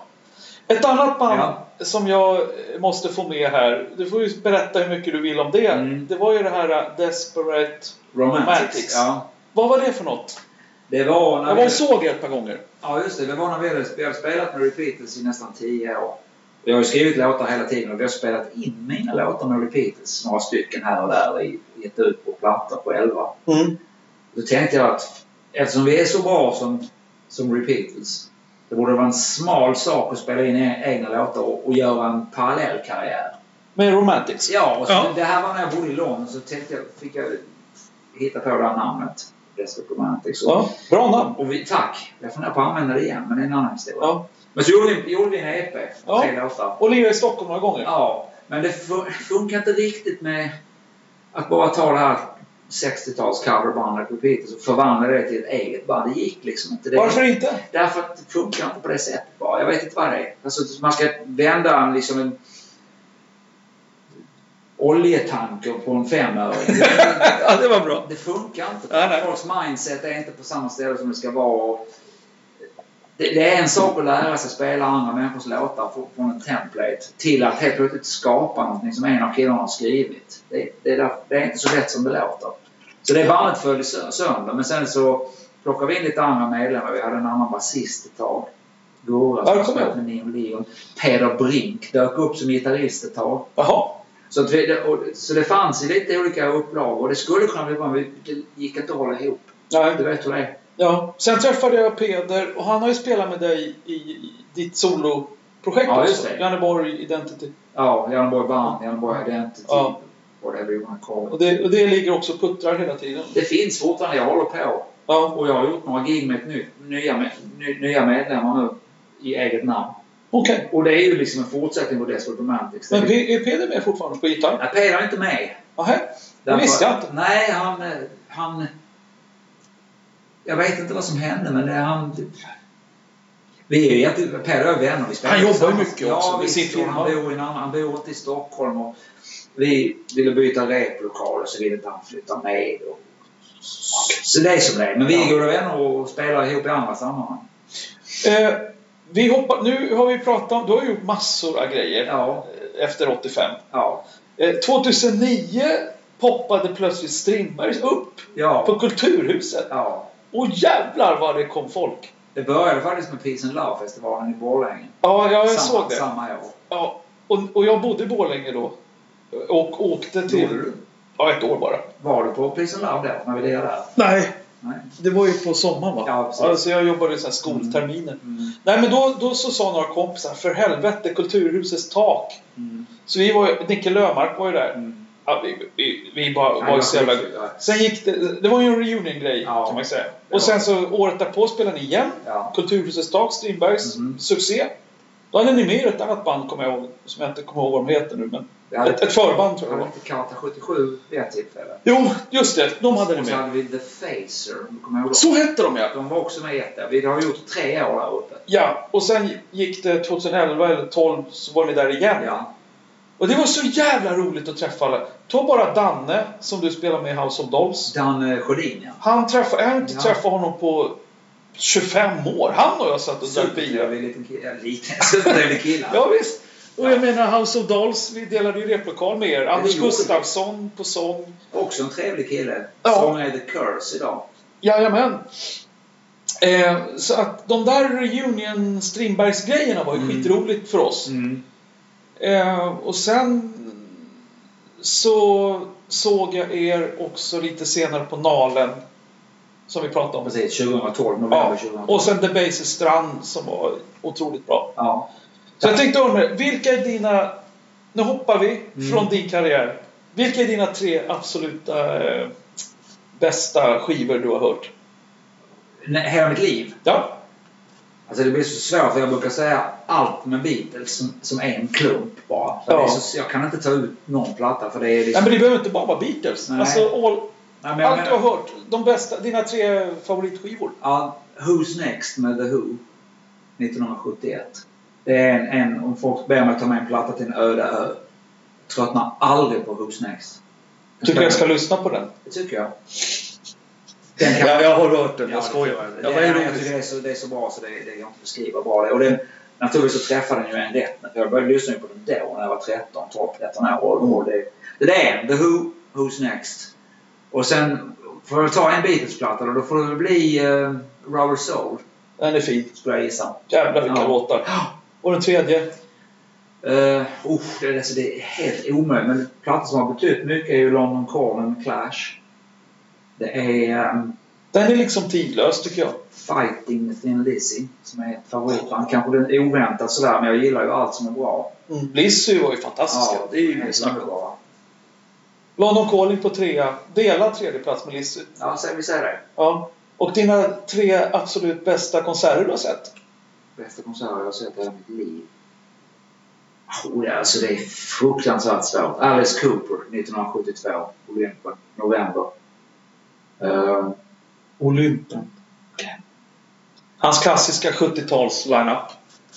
Ett annat band Ja. som jag måste få med här. Du får ju berätta hur mycket du vill om det. Mm. Det var ju det här uh, Desperate... Romantics. Romantics. Ja. Vad var det för något? Det var när Jag vi... var och såg er ett par gånger. Ja, just det. Det var när vi hade, vi hade spelat med Repeaters i nästan 10 år. Jag har ju skrivit låtar hela tiden och vi har spelat in mina låtar med Repeaters, några stycken här och där, i- gett ut på plattor på 11. Mm. Då tänkte jag att eftersom vi är så bra som, som Repeaters, det borde vara en smal sak att spela in e- egna låtar och, och göra en parallell karriär. Med Romantics. Ja, och så, Ja. det här var när jag bodde i London så tänkte jag, fick jag hitta på det här namnet. Desperate Romantics. Och, Ja, bra namn. och vi, tack! Jag funderar på att använda det igen, men det är en annan historia. Ja. Men så gjorde vi, gjorde vi en EP, Ja. tre låtar. Och lirade i Stockholm några gånger. Ja, men det fun- funkar inte riktigt med att bara ta det här 60-tals coverbandet Repeaters och förvandla det till ett eget band. Det gick liksom inte. Det, Varför inte? Därför att det funkar inte på det sättet bara. Jag vet inte vad det är. Alltså, man ska vända en, liksom en oljetanker på en femöring. ja, det var bra. Det funkar inte. Nej. Folks mindset är inte på samma ställe som det ska vara. Och Det, det är en sak att lära sig spela andra människors låtar från- från en template till att helt plötsligt skapa någonting som en av killarna har skrivit. Det, det, är, det är inte så lätt som det låter. Så det bandet föll sö- sönder. Men sen så plockade vi in lite andra medlemmar. Vi hade en annan basist ett tag. Gurra som spelat med Neil Leon. Peder Brink dök upp som gitarrist ett tag. Jaha. Så, att vi, det, och, så det fanns ju lite olika upplag och det skulle kunna bli bra men det gick inte att hålla ihop. Nej. Du vet hur det är. Ja. Sen träffade jag Peder och han har ju spelat med dig i, i ditt soloprojekt Ja, också. Janneborg Identity. Ja, Janneborg Band, Janneborg Identity, Ja. whatever you wanna call it. Och det, och det ligger också och puttrar hela tiden. Det finns fortfarande, jag håller på. Ja. Och jag har gjort några gig med nytt, nya, med, ny, nya medlemmar nu i eget namn. Okej. Och det är ju liksom en fortsättning på Desperate Romantics. Men är Peder med fortfarande på gitarr? Nej, Peder är inte med. Nähä. Det visste jag inte. Nej, han... eh, han jag vet inte vad som hände, men det, han... Vi är ju jätte... Per och jag är vänner. Vi Han jobbar ju mycket också ja, med visst, och firma. Han bor, i en annan, han bor inte i Stockholm. Och vi ville byta replokal så ville inte han flytta med. Och, så det är som det är. Men vi är goda vänner och spelar ihop i andra sammanhang. Eh, vi hoppar, nu har vi pratat om, du har gjort massor av grejer Ja. efter 85. Ja. Eh, 2009 poppade plötsligt Strindbergs upp Ja. på Kulturhuset. ja. Och jävlar vad det kom folk! Det började faktiskt med Peace and Love-festivalen i Borlänge. Ja, ja jag samma, såg det. Samma år. Ja, och, och jag bodde i Borlänge då. Och åkte till... Gjorde du? Ja, ett år bara. Var du på Peace and Love då, när vi där? Nej, Nej. det var ju på sommaren va? Ja, precis. Alltså jag jobbade i så här skolterminer. Mm. Nej men då, då så sa några kompisar, för helvete Kulturhusets tak. Mm. Så vi var ju, Nicke Löfmark var ju där. Mm. Ja, vi, vi, vi bara Nej, var så jävla... Sen gick det... Det var ju en reunion-grej Ja. kan man säga. Och sen så året därpå spelade ni igen. Ja. Kulturhusets dag, Strindbergs Mhm. succé. Då hade ni med er ett annat band, kommer jag ihåg, som jag inte kommer ihåg vad de heter nu. Men hade, ett, ett förband tror jag det var. Karta 77 vid ett tillfälle. Jo, just det. De hade ni Och så med. hade vi The Facer. kommer ihåg. Så hette de ja! De var också med i ett. Vi har gjort tre år där uppe. Ja, och sen gick det 2011 eller 12 så var ni där igen. Ja. Och det var så jävla roligt att träffa alla. Ta bara Danne, som du spelar med i House of Dolls. Dan eh, Sjödin ja. Han träffade, jag har inte Ja. träffat honom på 25 år. Han och jag satt och drack bira. Liten kille. Liten. Kille. Ja, visst. Och jag menar House of Dolls, vi delade ju replokal med er. Anders. Gustafsson på sång. Också en trevlig kille. Ja. Som är The Curse idag. Jajamän. Eh, så att de där reunion Strindbergs-grejerna var ju Mm. skitroligt för oss. Mm. Eh, och sen så såg jag er också lite senare på Nalen. Som vi pratade om. Precis, 2012. November Ja. 2012. Och sen The Bases Strand som var otroligt bra. Ja. Så jag tänkte undra, vilka är dina... Nu hoppar vi Mm. från din karriär. Vilka är dina tre absoluta eh, bästa skivor du har hört? Hela mitt liv. Ja, Alltså det blir så svårt för jag brukar säga allt med Beatles som, som en klump bara. För Ja. det är så, jag kan inte ta ut någon platta för det är Nej, liksom... men det behöver inte bara vara Beatles. Nej. Alltså, all, Nej, men jag allt du har hört. De bästa, dina tre favoritskivor. Ja, Who's Next med The Who. 1971. Det är en, en om folk ber mig ta med en platta till en öde ö. Jag tröttnar aldrig på Who's Next. Tycker jag ska lyssna på den. Det tycker jag. Den kan Ja, jag har hört den. Ja, Jag skojar. det, Ja, det, vad är jag tycker det, är så, det är så bra så det, det går inte att beskriva bra det. Och den, naturligtvis så träffade den ju en rätt. För jag började lyssna på den då när jag var 13, 12, 13 år. Och, och det, det är The Who, Who's Next. Och sen får jag ta en Beatles-platta då. Då får det bli uh, Rubber Soul, Den är fin. skulle jag gissa. Jävlar vilka Ja. låtar. Och den tredje? Uh, oh, det, är- alltså, det är helt omöjligt. Men plattor som har betytt mycket är ju London Calling Clash. Det är um, Den är liksom tidlös tycker jag. Fighting med Thin Lizzy som är ett favoritband. Kanske den oväntat sådär, men jag gillar ju allt som är bra. Mm. Lizzy var ju fantastiska. det är ju underbara. London Calling på trea. Delad tredje plats med Lizzy. Ja, så vi säger det. Ja. Och dina tre absolut bästa konserter du har sett? Bästa konserter jag har sett i hela mitt liv. Oh, det, är- alltså, det är fruktansvärt svårt. Alice Cooper 1972, Olympen, november. Uh, Olympen. Hans klassiska 70-tals line-up.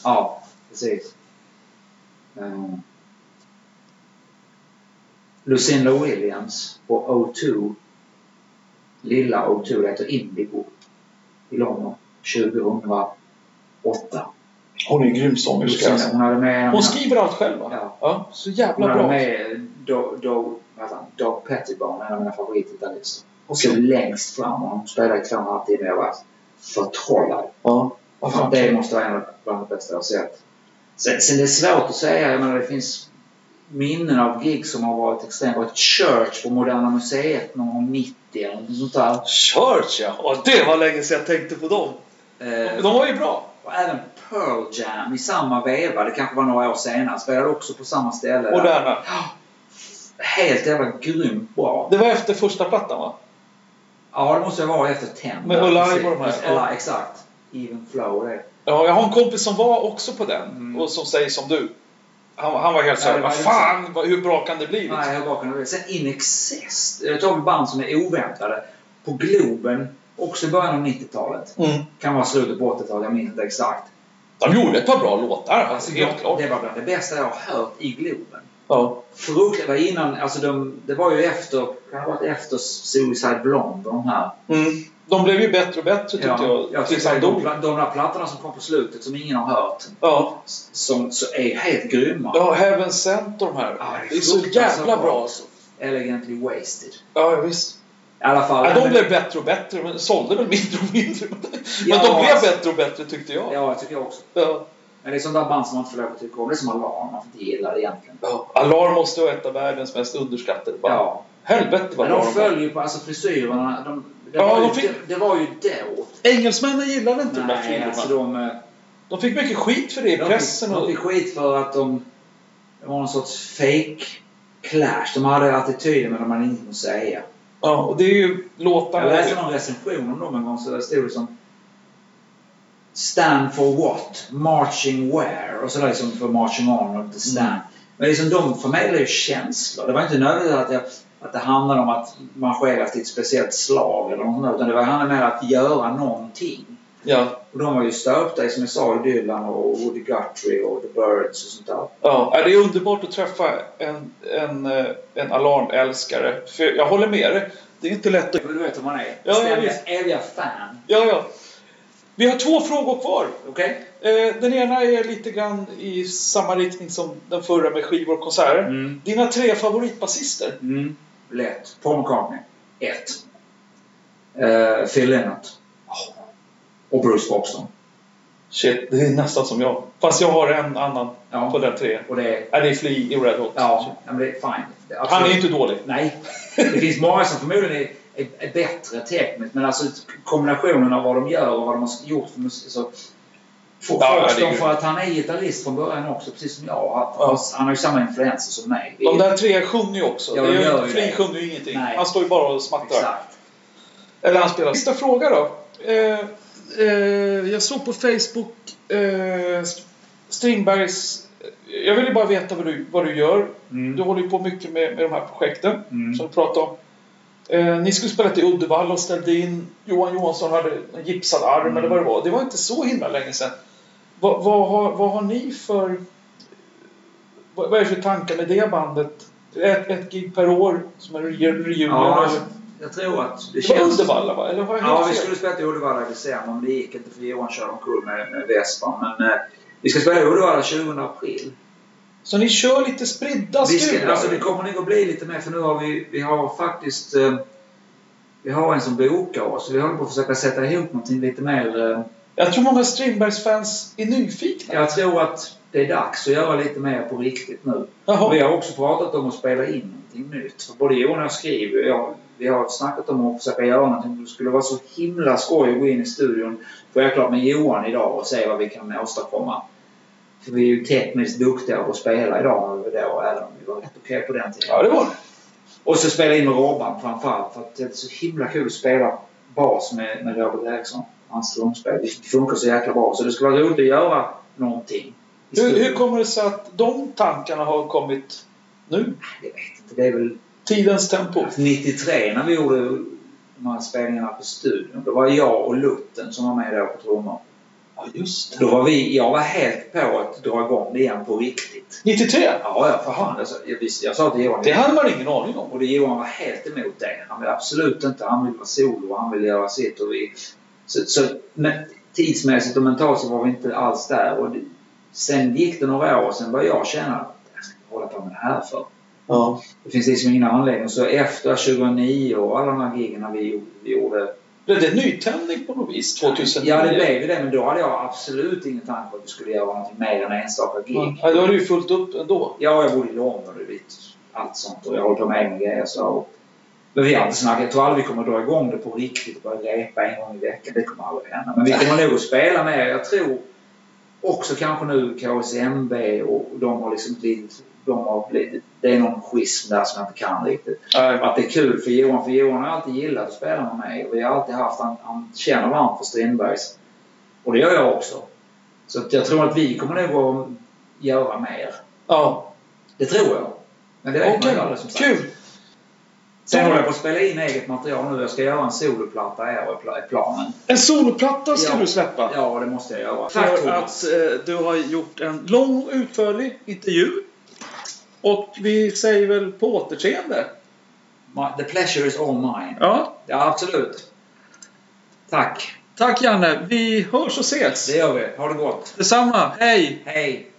ja, precis. Uh, Lucinda Williams på O2. Lilla O2, det heter Indigo. I London. 2008. Hon är en grym sångerska. Alltså. hon hade med... Hon skriver allt själv va? Ja. ja så Hon jävla hade bra. med Dog, Dog, vad heter han? Dog Pettibone, en av mina favoritgitarrister. Hon stod längst fram och hon spelade i två och en halv timme. Jag förtrollad. Ja. Fan, fan. det måste vara en av bland det bästa jag sett. Sen, sen det är svårt att säga. Jag menar, det finns minnen av gig som har varit extremt. Varit Church på Moderna Museet någon gång 90 eller något sånt där. Church ja! Och det var länge sedan jag tänkte på dem. Eh, De var ju bra. och även Pearl Jam i samma veva. Det kanske var några år senare. Spelade också på samma ställe. där. Moderna. Helt jävla grymt bra. Det var efter första plattan va? Ja, det måste vara efter Ten. Med Alive och de här, ja. Exakt. Even Flow det. Ja, jag har en kompis som var också på den Mm. och som säger som du. Han, han var helt såhär, vad liksom- fan, vad- hur bra kan det bli? Liksom? Nej, hur bra kan det bli? Sen In Excess. Jag tar ett band som är oväntade. På Globen. Också i början av 90-talet. Mm. Kan vara slutet på 80-talet, jag minns inte exakt. De gjorde ett par bra låtar, alltså, Alltså, helt klart. Det var bland det bästa jag har hört i Globen. Ja. Det var innan, alltså de, det var ju efter, kan ha varit efter Suicide Blonde de här. Mm. De blev ju bättre och bättre tyckte jag. jag tills han de, dog. de där plattorna som kom på slutet som ingen har hört. Ja. Som så är helt grymma. ja, Heaven Sent de här. Ja, det är så fruktansvärt jävla bra alltså. Elegantly Wasted. Ja, ja, visst. I alla fall. Ja, de men- blev bättre och bättre, men sålde väl mindre och mindre. Men Ja, de blev alltså. bättre och bättre tyckte jag. Ja, jag tycker jag också. Ja. Men det är sånt där band som man inte får lov att tycka om. Det är som Alarm, man får inte gilla det egentligen. Ja. Alarm måste vara ett av världens mest underskattade band. Ja. Helvete vad Men de de följer ju på, alltså frisyrerna, de, det, Ja, var ju, de fick- det, det var ju då. Engelsmännen gillade inte de där Nej, filmerna. alltså de, eh, De fick mycket skit för det i de, pressen. fick, de och... fick skit för att de, det var någon sorts fake Clash. De hade attityden men de hade ingenting att säga. Ja, och det är ju låtar... Jag läste någon recension om dem en gång så det stod det som Stand for what? Marching where? Och så liksom för marching on och stand. Mm. Men liksom de förmedlar ju känslor. Det var inte nödvändigt att, jag, att det handlade om att marschera till ett speciellt slag eller något sånt, utan det var handlade mer om att göra någonting. Ja, Och de var ju stöpta som jag sa, i Dylan och Woody Guthrie och The Birds och sånt där. ja. Det är underbart att träffa en, en, eh, en alarmälskare. För jag håller med dig. Det är inte lätt att... Du vet hur man är. Ja, Ständiga, eviga fan. Ja, ja. Vi har två frågor kvar. Okej? Eh, Den ena är lite grann i samma riktning som den förra med skivor och konserter. Mm. Dina tre favoritbasister? Mm. Lätt. Paul McCartney. Ett. Uh, Phil Lynott. Och Bruce Boxton. Shit, det är nästan som jag. Fast jag har en annan Ja. på den tre. Och det är... Ja, det är Flea i Red Hot. Ja, men det är fine. Är Han absolut- är inte dålig. Nej. Det finns många som förmodligen är, är, är bättre tekniskt men alltså kombinationen av vad de gör och vad de har gjort för musik. Så, Ja, det är och ju- för att han är gitarrist från början också, precis som jag. Han, Ja. han har ju samma influenser som mig. De där tre sjunger ju också. Ja, det de är ju, det. sjunger ju ingenting. Nej. Han står ju bara och smattrar. Exakt. Eller han spelar. Sista fråga då. Eh, eh, jag såg på Facebook eh, Strindbergs... Jag ville bara veta vad du, vad du gör. Mm. Du håller ju på mycket med, med de här projekten Mm. som du pratade om. Eh, ni skulle spela till Uddevalla och ställde in. Johan Johansson hade en gipsad arm Mm. eller vad det var. Det var inte så himla länge sedan. Vad, vad, har, vad har ni för... Vad, vad är det för tankar med det bandet? Ett, ett gig per år som re- reunion? Ja, eller? jag tror att det det var känns... Uddevalla va? Eller har jag Ja, vi skulle spela till Uddevalla i december men det gick inte för Johan körde omkull med, med Vespa. Men eh, vi ska spela i Uddevalla 20 april. Så ni kör lite spridda Vi skurar? alltså det kommer nog att bli lite mer för nu har vi, vi har faktiskt eh, vi har en som bokar oss. Vi håller på att försöka sätta ihop någonting lite mer. Eh, Jag tror många Strindbergs-fans är nyfikna. jag tror att det är dags att göra lite mer på riktigt nu. Vi har också pratat om att spela in någonting nytt. För både Johan och jag skriver jag, vi har snackat om att försöka göra någonting. Det skulle vara så himla skoj att gå in i studion, självklart med Johan idag och se vad vi kan åstadkomma. För vi är ju tekniskt duktiga på att spela idag då, även om vi var rätt okej på den tiden. Ja, det var. Och så spela in med Robban framförallt för att det är så himla kul att spela bas med, med Robert Eriksson. Hans trumspel. Det funkar så jäkla bra. Så det skulle vara roligt att göra någonting. Hur, hur kommer det sig att de tankarna har kommit nu? Jag vet inte. Det är väl Tidens tempo? 93 när vi gjorde de här spelningarna på studion. Då var jag och Lutten som var med då på trummor. Ja, just Då var vi, jag var helt på att dra igång det igen på riktigt. 93? Ja, ja för fan. Alltså, jag, visste, jag sa till Johan. Det hade man ingen aning om. Och det Johan var helt emot det. Han ville absolut inte. Han ville vara solo. Han ville göra sitt. Och vi, så, så, men tidsmässigt och mentalt så var vi inte alls där. Och det, sen gick det några år och sen började jag känna att jag ska hålla på med det här för. Ja. Det finns liksom ingen anledning. Så efter 2009 och alla de här giggen vi gjorde. Blev det nytändning på något vis 2009? Ja, det blev ju det. Men då hade jag absolut ingen tanke på att vi skulle göra någonting mer än enstaka gig. Ja, då har du ju fullt upp ändå. Ja, jag bodde i London och vet, allt sånt. Och jag håller på med egna grejer. Så. Men vi har inte snackat. Jag tror aldrig vi kommer dra igång det på riktigt och börja repa en gång i veckan. Det kommer aldrig hända. Men vi kommer nog att spela mer. Jag tror också kanske nu KSMB och de har liksom blivit... De har blivit det är någon schism där som jag inte kan riktigt. Nej. Att det är kul för Johan. För Johan har alltid gillat att spela med mig. Och vi har alltid haft... Han, han känner varmt för Strindbergs. Och det gör jag också. Så att jag tror att vi kommer nog att göra mer. Ja. Det tror jag. Men det vet man Okej, ju aldrig som sagt. kul! Sen håller jag på att spela in eget material nu. Jag ska göra en soloplatta i planen. En soloplatta ska Ja. du släppa. Ja, det måste jag göra. Tack För Thomas. att eh, du har gjort en lång och utförlig intervju. Och vi säger väl på återseende. The pleasure is all mine. Ja. Ja, absolut. Tack. Tack Janne. Vi hörs och ses. Det gör vi. Ha det gott. Detsamma. Hej! Hej.